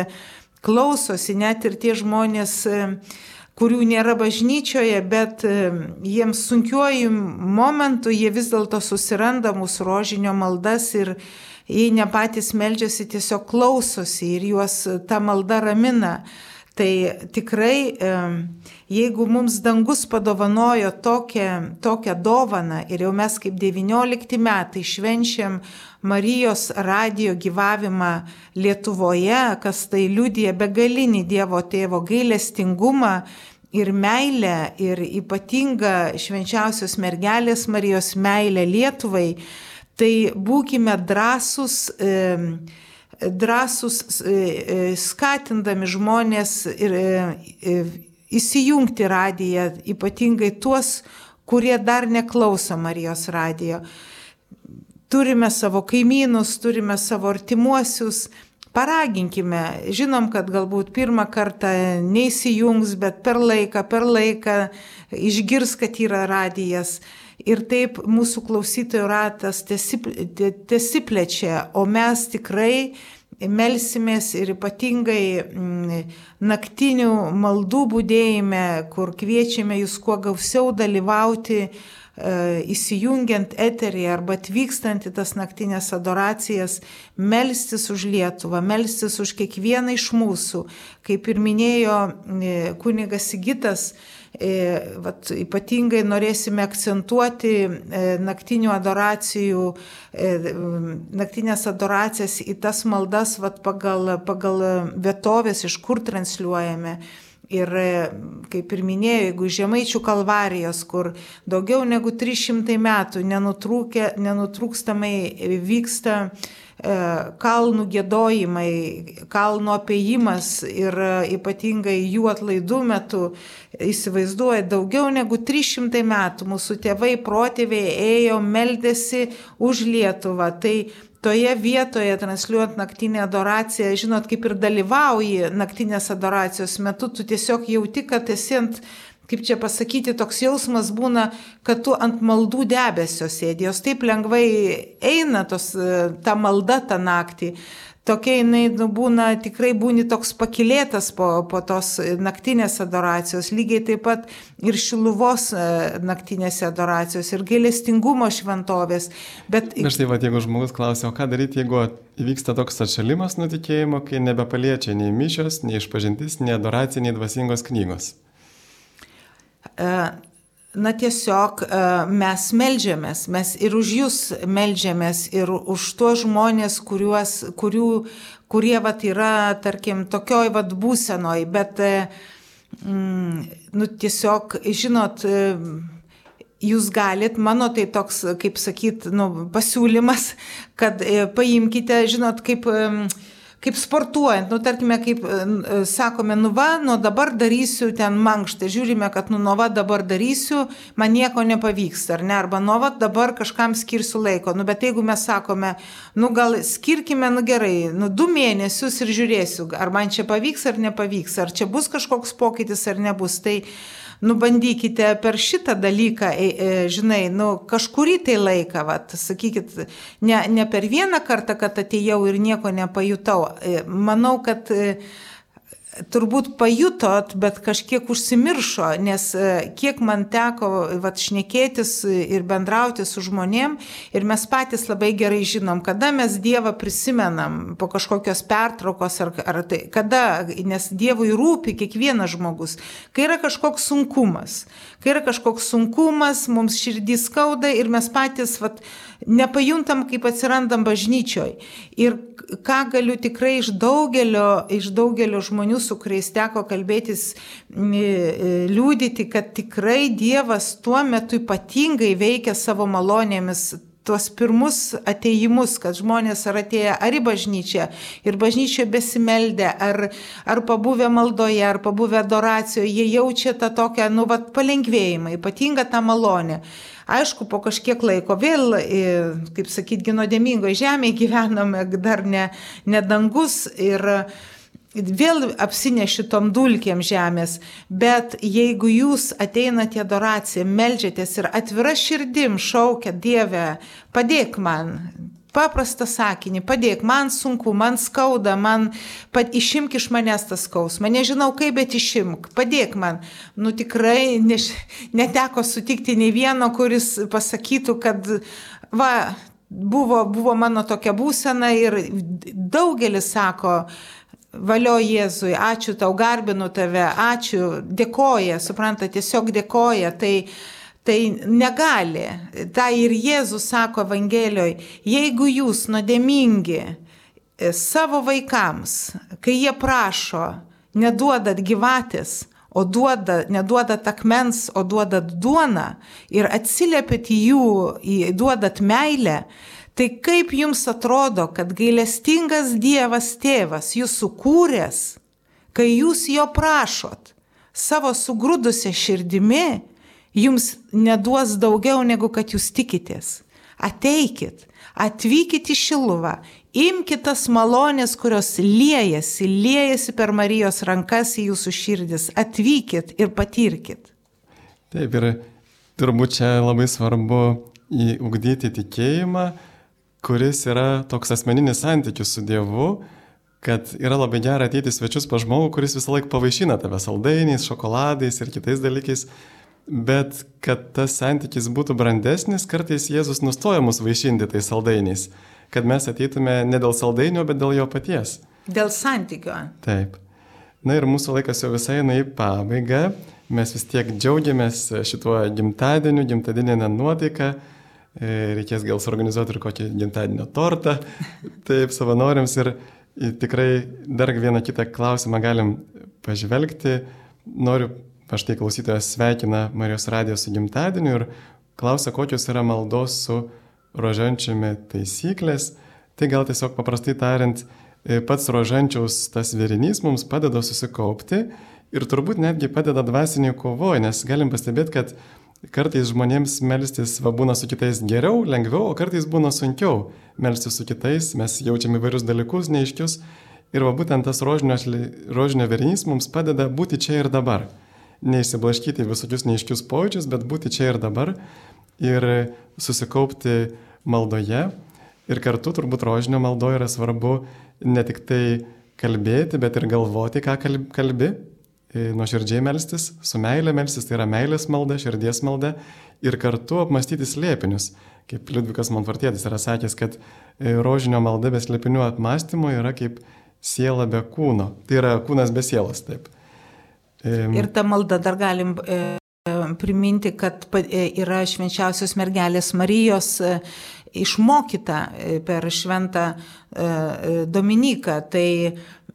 klausosi net ir tie žmonės, kurių nėra bažnyčioje, bet jiems sunkiuoju momentu jie vis dėlto susiranda mūsų rožinio maldas ir jei ne patys meldžiasi, tiesiog klausosi ir juos ta malda ramina. Tai tikrai jeigu mums dangus padovanojo tokią, tokią dovaną ir jau mes kaip 19 metai švenčiam Marijos radijo gyvavimą Lietuvoje, kas tai liudija begalinį Dievo tėvo gailestingumą ir meilę ir ypatingą švenčiausios mergelės Marijos meilę Lietuvai, tai būkime drąsus. E, drąsus skatindami žmonės ir įsijungti radiją, ypatingai tuos, kurie dar neklauso Marijos radijo. Turime savo kaimynus, turime savo artimuosius, paraginkime, žinom, kad galbūt pirmą kartą neįsijungs, bet per laiką, per laiką išgirs, kad yra radijas. Ir taip mūsų klausytojų ratas tesiplečia, o mes tikrai melsimės ir ypatingai mm, naktinių maldų būdėjime, kur kviečiame jūs kuo gausiau dalyvauti, e, įsijungiant eterį arba atvykstant į tas naktinės adoracijas, melstis už Lietuvą, melstis už kiekvieną iš mūsų. Kaip ir minėjo e, kunigas Sigitas, vat, ypatingai norėsime akcentuoti e, naktinių adoracijų, e, naktinės adoracijas į tas maldas vat, pagal, pagal vietovės, iš kur transliuojame. Ir kaip ir minėjau, jeigu žemaičių kalvarijos, kur daugiau negu 300 metų nenutrūkstamai vyksta E, kalnų gėdojimai, kalno apėjimas ir e, ypatingai jų atlaidų metu, įsivaizduoja, daugiau negu 300 metų mūsų tėvai, protėviai ėjo, meldėsi už Lietuvą. Tai toje vietoje transliuojant naktinę adoraciją, žinot, kaip ir dalyvauji naktinės adoracijos metu, tu tiesiog jauti, kad esi ant kaip čia pasakyti, toks jausmas būna, kad tu ant maldų debesio sėdi, jos taip lengvai eina tos, ta malda tą naktį. Tokia jinai nu, būna, tikrai būni toks pakilėtas po, po tos naktinės adoracijos, lygiai taip pat ir šiluvos e, naktinėse adoracijos, ir gailestingumo šventovės. Bet... Na štai, va, jeigu žmogus klausia, o ką daryti, jeigu įvyksta toks atšalimas nutikėjimo, kai nebepaliečia nei mišios, nei išpažintis, nei adoracija, nei dvasingos knygos. E, na tiesiog e, mes melžiamės, mes ir už jūs melžiamės, ir už tuos žmonės, kuriuos, kurių, kurie vat, yra, tarkim, tokioj vat, būsenoj, bet, e, mm, nu, tiesiog, žinot, jūs galit, mano tai toks, kaip sakyt, nu, pasiūlymas, kad paimkite, žinot, kaip kaip sportuojant, nu tarkime, kaip e, e, sakome, nu va, nuo dabar darysiu ten mankštą, žiūrime, kad nu nuo va dabar darysiu, man nieko nepavyks, ar ne, arba nuo va dabar kažkam skirsiu laiko, nu bet jeigu mes sakome, nu gal skirkime, nu gerai, nu du mėnesius ir žiūrėsiu, ar man čia pavyks ar nepavyks, ar čia bus kažkoks pokytis ar nebus, tai nubandykite per šitą dalyką, e, e, žinai, nu, kažkurį tai laiką, vat, sakykit, ne, ne per vieną kartą, kad atėjau ir nieko nepajutau. E, manau, kad turbūt pajutot, bet kažkiek užsimiršo, nes e, kiek man teko vat, šnekėtis ir bendrauti su žmonėm ir mes patys labai gerai žinom, kada mes Dievą prisimenam po kažkokios pertraukos ar, ar tai, kada, nes Dievui rūpi kiekvienas žmogus, kai yra kažkoks sunkumas, kai yra kažkoks sunkumas, mums širdį skauda ir mes patys vat, nepajuntam, kaip atsirandam bažnyčioj. Ir ką galiu tikrai iš daugelio, iš daugelio žmonių, su kuriais teko kalbėtis, liūdyti, kad tikrai Dievas tuo metu ypatingai veikia savo malonėmis tuos pirmus ateimus, kad žmonės ar atėję ar į bažnyčią ir bažnyčioje besimeldę, ar, ar pabuvę maldoje, ar pabuvę adoracijoje, jie jaučia tą tokią, nu, vat, palengvėjimą, ypatingą tą malonę. Aišku, po kažkiek laiko vėl, kaip sakyt, ginodėmingoje žemėje gyvename, dar ne, ne dangus ir vėl apsineši tom dulkiam žemės, bet jeigu jūs ateinate į adoraciją, melžiatės ir atvira širdim šaukia Dievę, padėk man, paprastą sakinį, padėk, man sunku, man skauda, man pat išimk iš manęs tas skausmą, nežinau kaip, bet išimk, padėk man. Nu tikrai neš, neteko sutikti nei vieno, kuris pasakytų, kad va, buvo, buvo mano tokia būsena ir daugelis sako, valio Jėzui, ačiū tau, garbinu tave, ačiū, dėkoja, supranta, tiesiog dėkoja. Tai, Tai negali. Ta ir Jėzus sako Evangelijoje, jeigu jūs nuodėmingi e, savo vaikams, kai jie prašo, neduodat gyvatės, o duoda, neduodat akmens, o duodat duoną ir atsiliepėt į jų, duodat meilę, tai kaip jums atrodo, kad gailestingas Dievas tėvas jūs sukūręs, kai jūs jo prašot savo sugrūdusią širdimi, jums neduos daugiau negu kad jūs tikitės. Ateikit, atvykit į Šiluvą, imkite tas malonės, kurios liejasi, liejasi per Marijos rankas į jūsų širdis, atvykit ir patirkit. Taip, ir turbūt čia labai svarbu įugdyti tikėjimą, kuris yra toks asmeninis santykis su Dievu, kad yra labai gera ateiti svečius pa žmogų, kuris visą laiką pavaišina tave saldainiais, šokoladais ir kitais dalykais, Bet kad tas santykis būtų brandesnis, kartais Jėzus nustoja mus vaišinti tais saldainiais, kad mes ateitume ne dėl saldainio, bet dėl jo paties. Dėl santykio. Taip. Na ir mūsų laikas jau visai eina į pabaigą. Mes vis tiek džiaugiamės šituo gimtadieniu, gimtadieninę nuotaiką. E, reikės gal suorganizuoti ir kokį gimtadienio tortą. Taip, savanoriams ir tikrai dar vieną kitą klausimą galim pažvelgti. Noriu Aš tai klausytojas sveikina Marijos radijos su gimtadieniu ir klausia, kokios yra maldos su rožančiumi taisyklės. Tai gal tiesiog paprastai tariant, e, pats rožančiaus tas vėrinys mums padeda susikaupti ir turbūt netgi padeda dvasiniai kovoje, nes galim pastebėti, kad kartais žmonėms melstis va būna su kitais geriau, lengviau, o kartais būna sunkiau melstis su kitais, mes jaučiam įvairius dalykus neiškius ir va būtent tas rožinio, rožinio vėrinys mums padeda būti čia ir dabar. Neįsiblaškyti visokius neiškius pojūčius, bet būti čia ir dabar ir susikaupti maldoje. Ir kartu turbūt rožinio maldoje yra svarbu ne tik tai kalbėti, bet ir galvoti, ką kalbi, nuoširdžiai melstis, su meilė melstis, tai yra meilės malda, širdies malda ir kartu apmastyti slėpinius. Kaip Liudvikas Montvartėtis yra sakęs, kad e, rožinio malda be slėpinių apmastymo yra kaip siela be kūno. Tai yra kūnas be sielos, taip. Ir tą maldą dar galim e, priminti, kad e, yra švenčiausios mergelės Marijos e, išmokyta per šventą Dominiką. Tai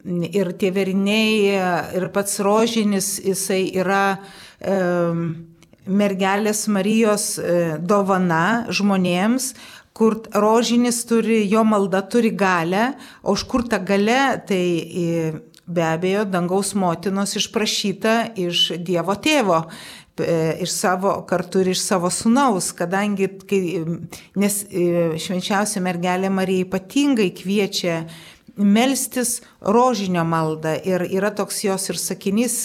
ir tie veriniai, ir pats rožinis, jisai yra mergelės Marijos dovana žmonėms, kur rožinis turi, jo malda turi galę, o už kur ta gale, tai e, be abejo dangaus motinos išprašyta iš Dievo tėvo e, iš savo, kartu ir iš savo sunaus, kadangi, kai, nes e, švenčiausia mergelė Marija ypatingai kviečia melstis rožinio maldą ir yra toks jos ir sakinys,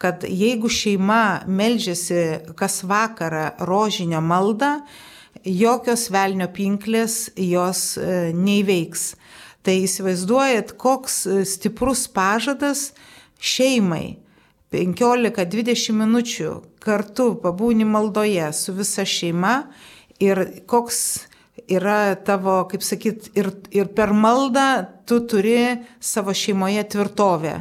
kad jeigu šeima melžiasi kas vakarą rožinio maldą, jokios velnio pinklės jos e, neįveiks. Tai įsivaizduojat, koks e, stiprus pažadas šeimai 15-20 minučių kartu pabūni maldoje su visa šeima ir koks yra tavo, kaip sakyt, ir, ir per maldą tu turi savo šeimoje tvirtovę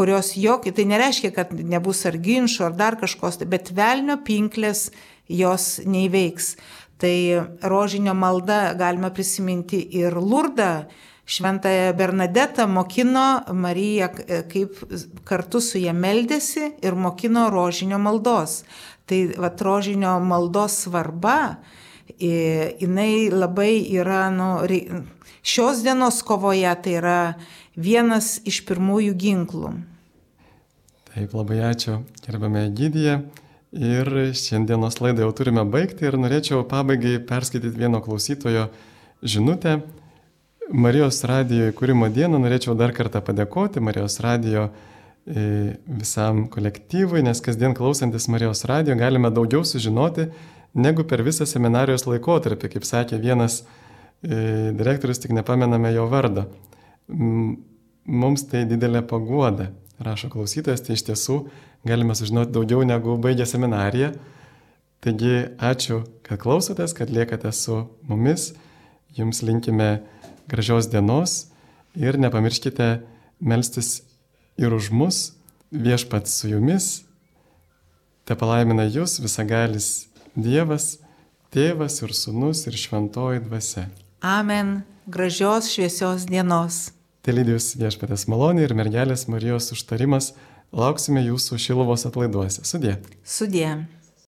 kurios jokiai, tai nereiškia, kad nebus ar ginčių, ar dar kažkos, bet velnio pinklės jos neįveiks. Tai rožinio malda galima prisiminti ir lurdą. Šventąją Bernadetą mokino Marija, kaip kartu su ją meldėsi ir mokino rožinio maldos. Tai va, rožinio maldos svarba, jinai labai yra, nu, šios dienos kovoje tai yra vienas iš pirmųjų ginklų. Taip, labai ačiū, gerbame Gydyje. Ir šiandienos laidą jau turime baigti ir norėčiau pabaigai perskaityti vieno klausytojo žinutę. Marijos radijo įkūrimo dieną norėčiau dar kartą padėkoti Marijos radijo e, visam kolektyvui, nes kasdien klausantis Marijos radijo galime daugiau sužinoti negu per visą seminarijos laikotarpį, kaip sakė vienas e, direktorius, tik nepamename jo vardą. Mums tai didelė paguoda rašo klausytojas, tai iš tiesų galime sužinoti daugiau negu baigę seminariją. Taigi ačiū, kad klausotės, kad liekate su mumis. Jums linkime gražios dienos ir nepamirškite melstis ir už mus, viešpats su jumis. Te palaimina jūs visagalis Dievas, Tėvas ir Sūnus ir Šventoji Dvasia. Amen. Gražios šviesios dienos. Telydijus viešpatės malonė ir mergelės Marijos užtarimas. Lauksime jūsų šilovos atlaiduose. Sudė. Sudė.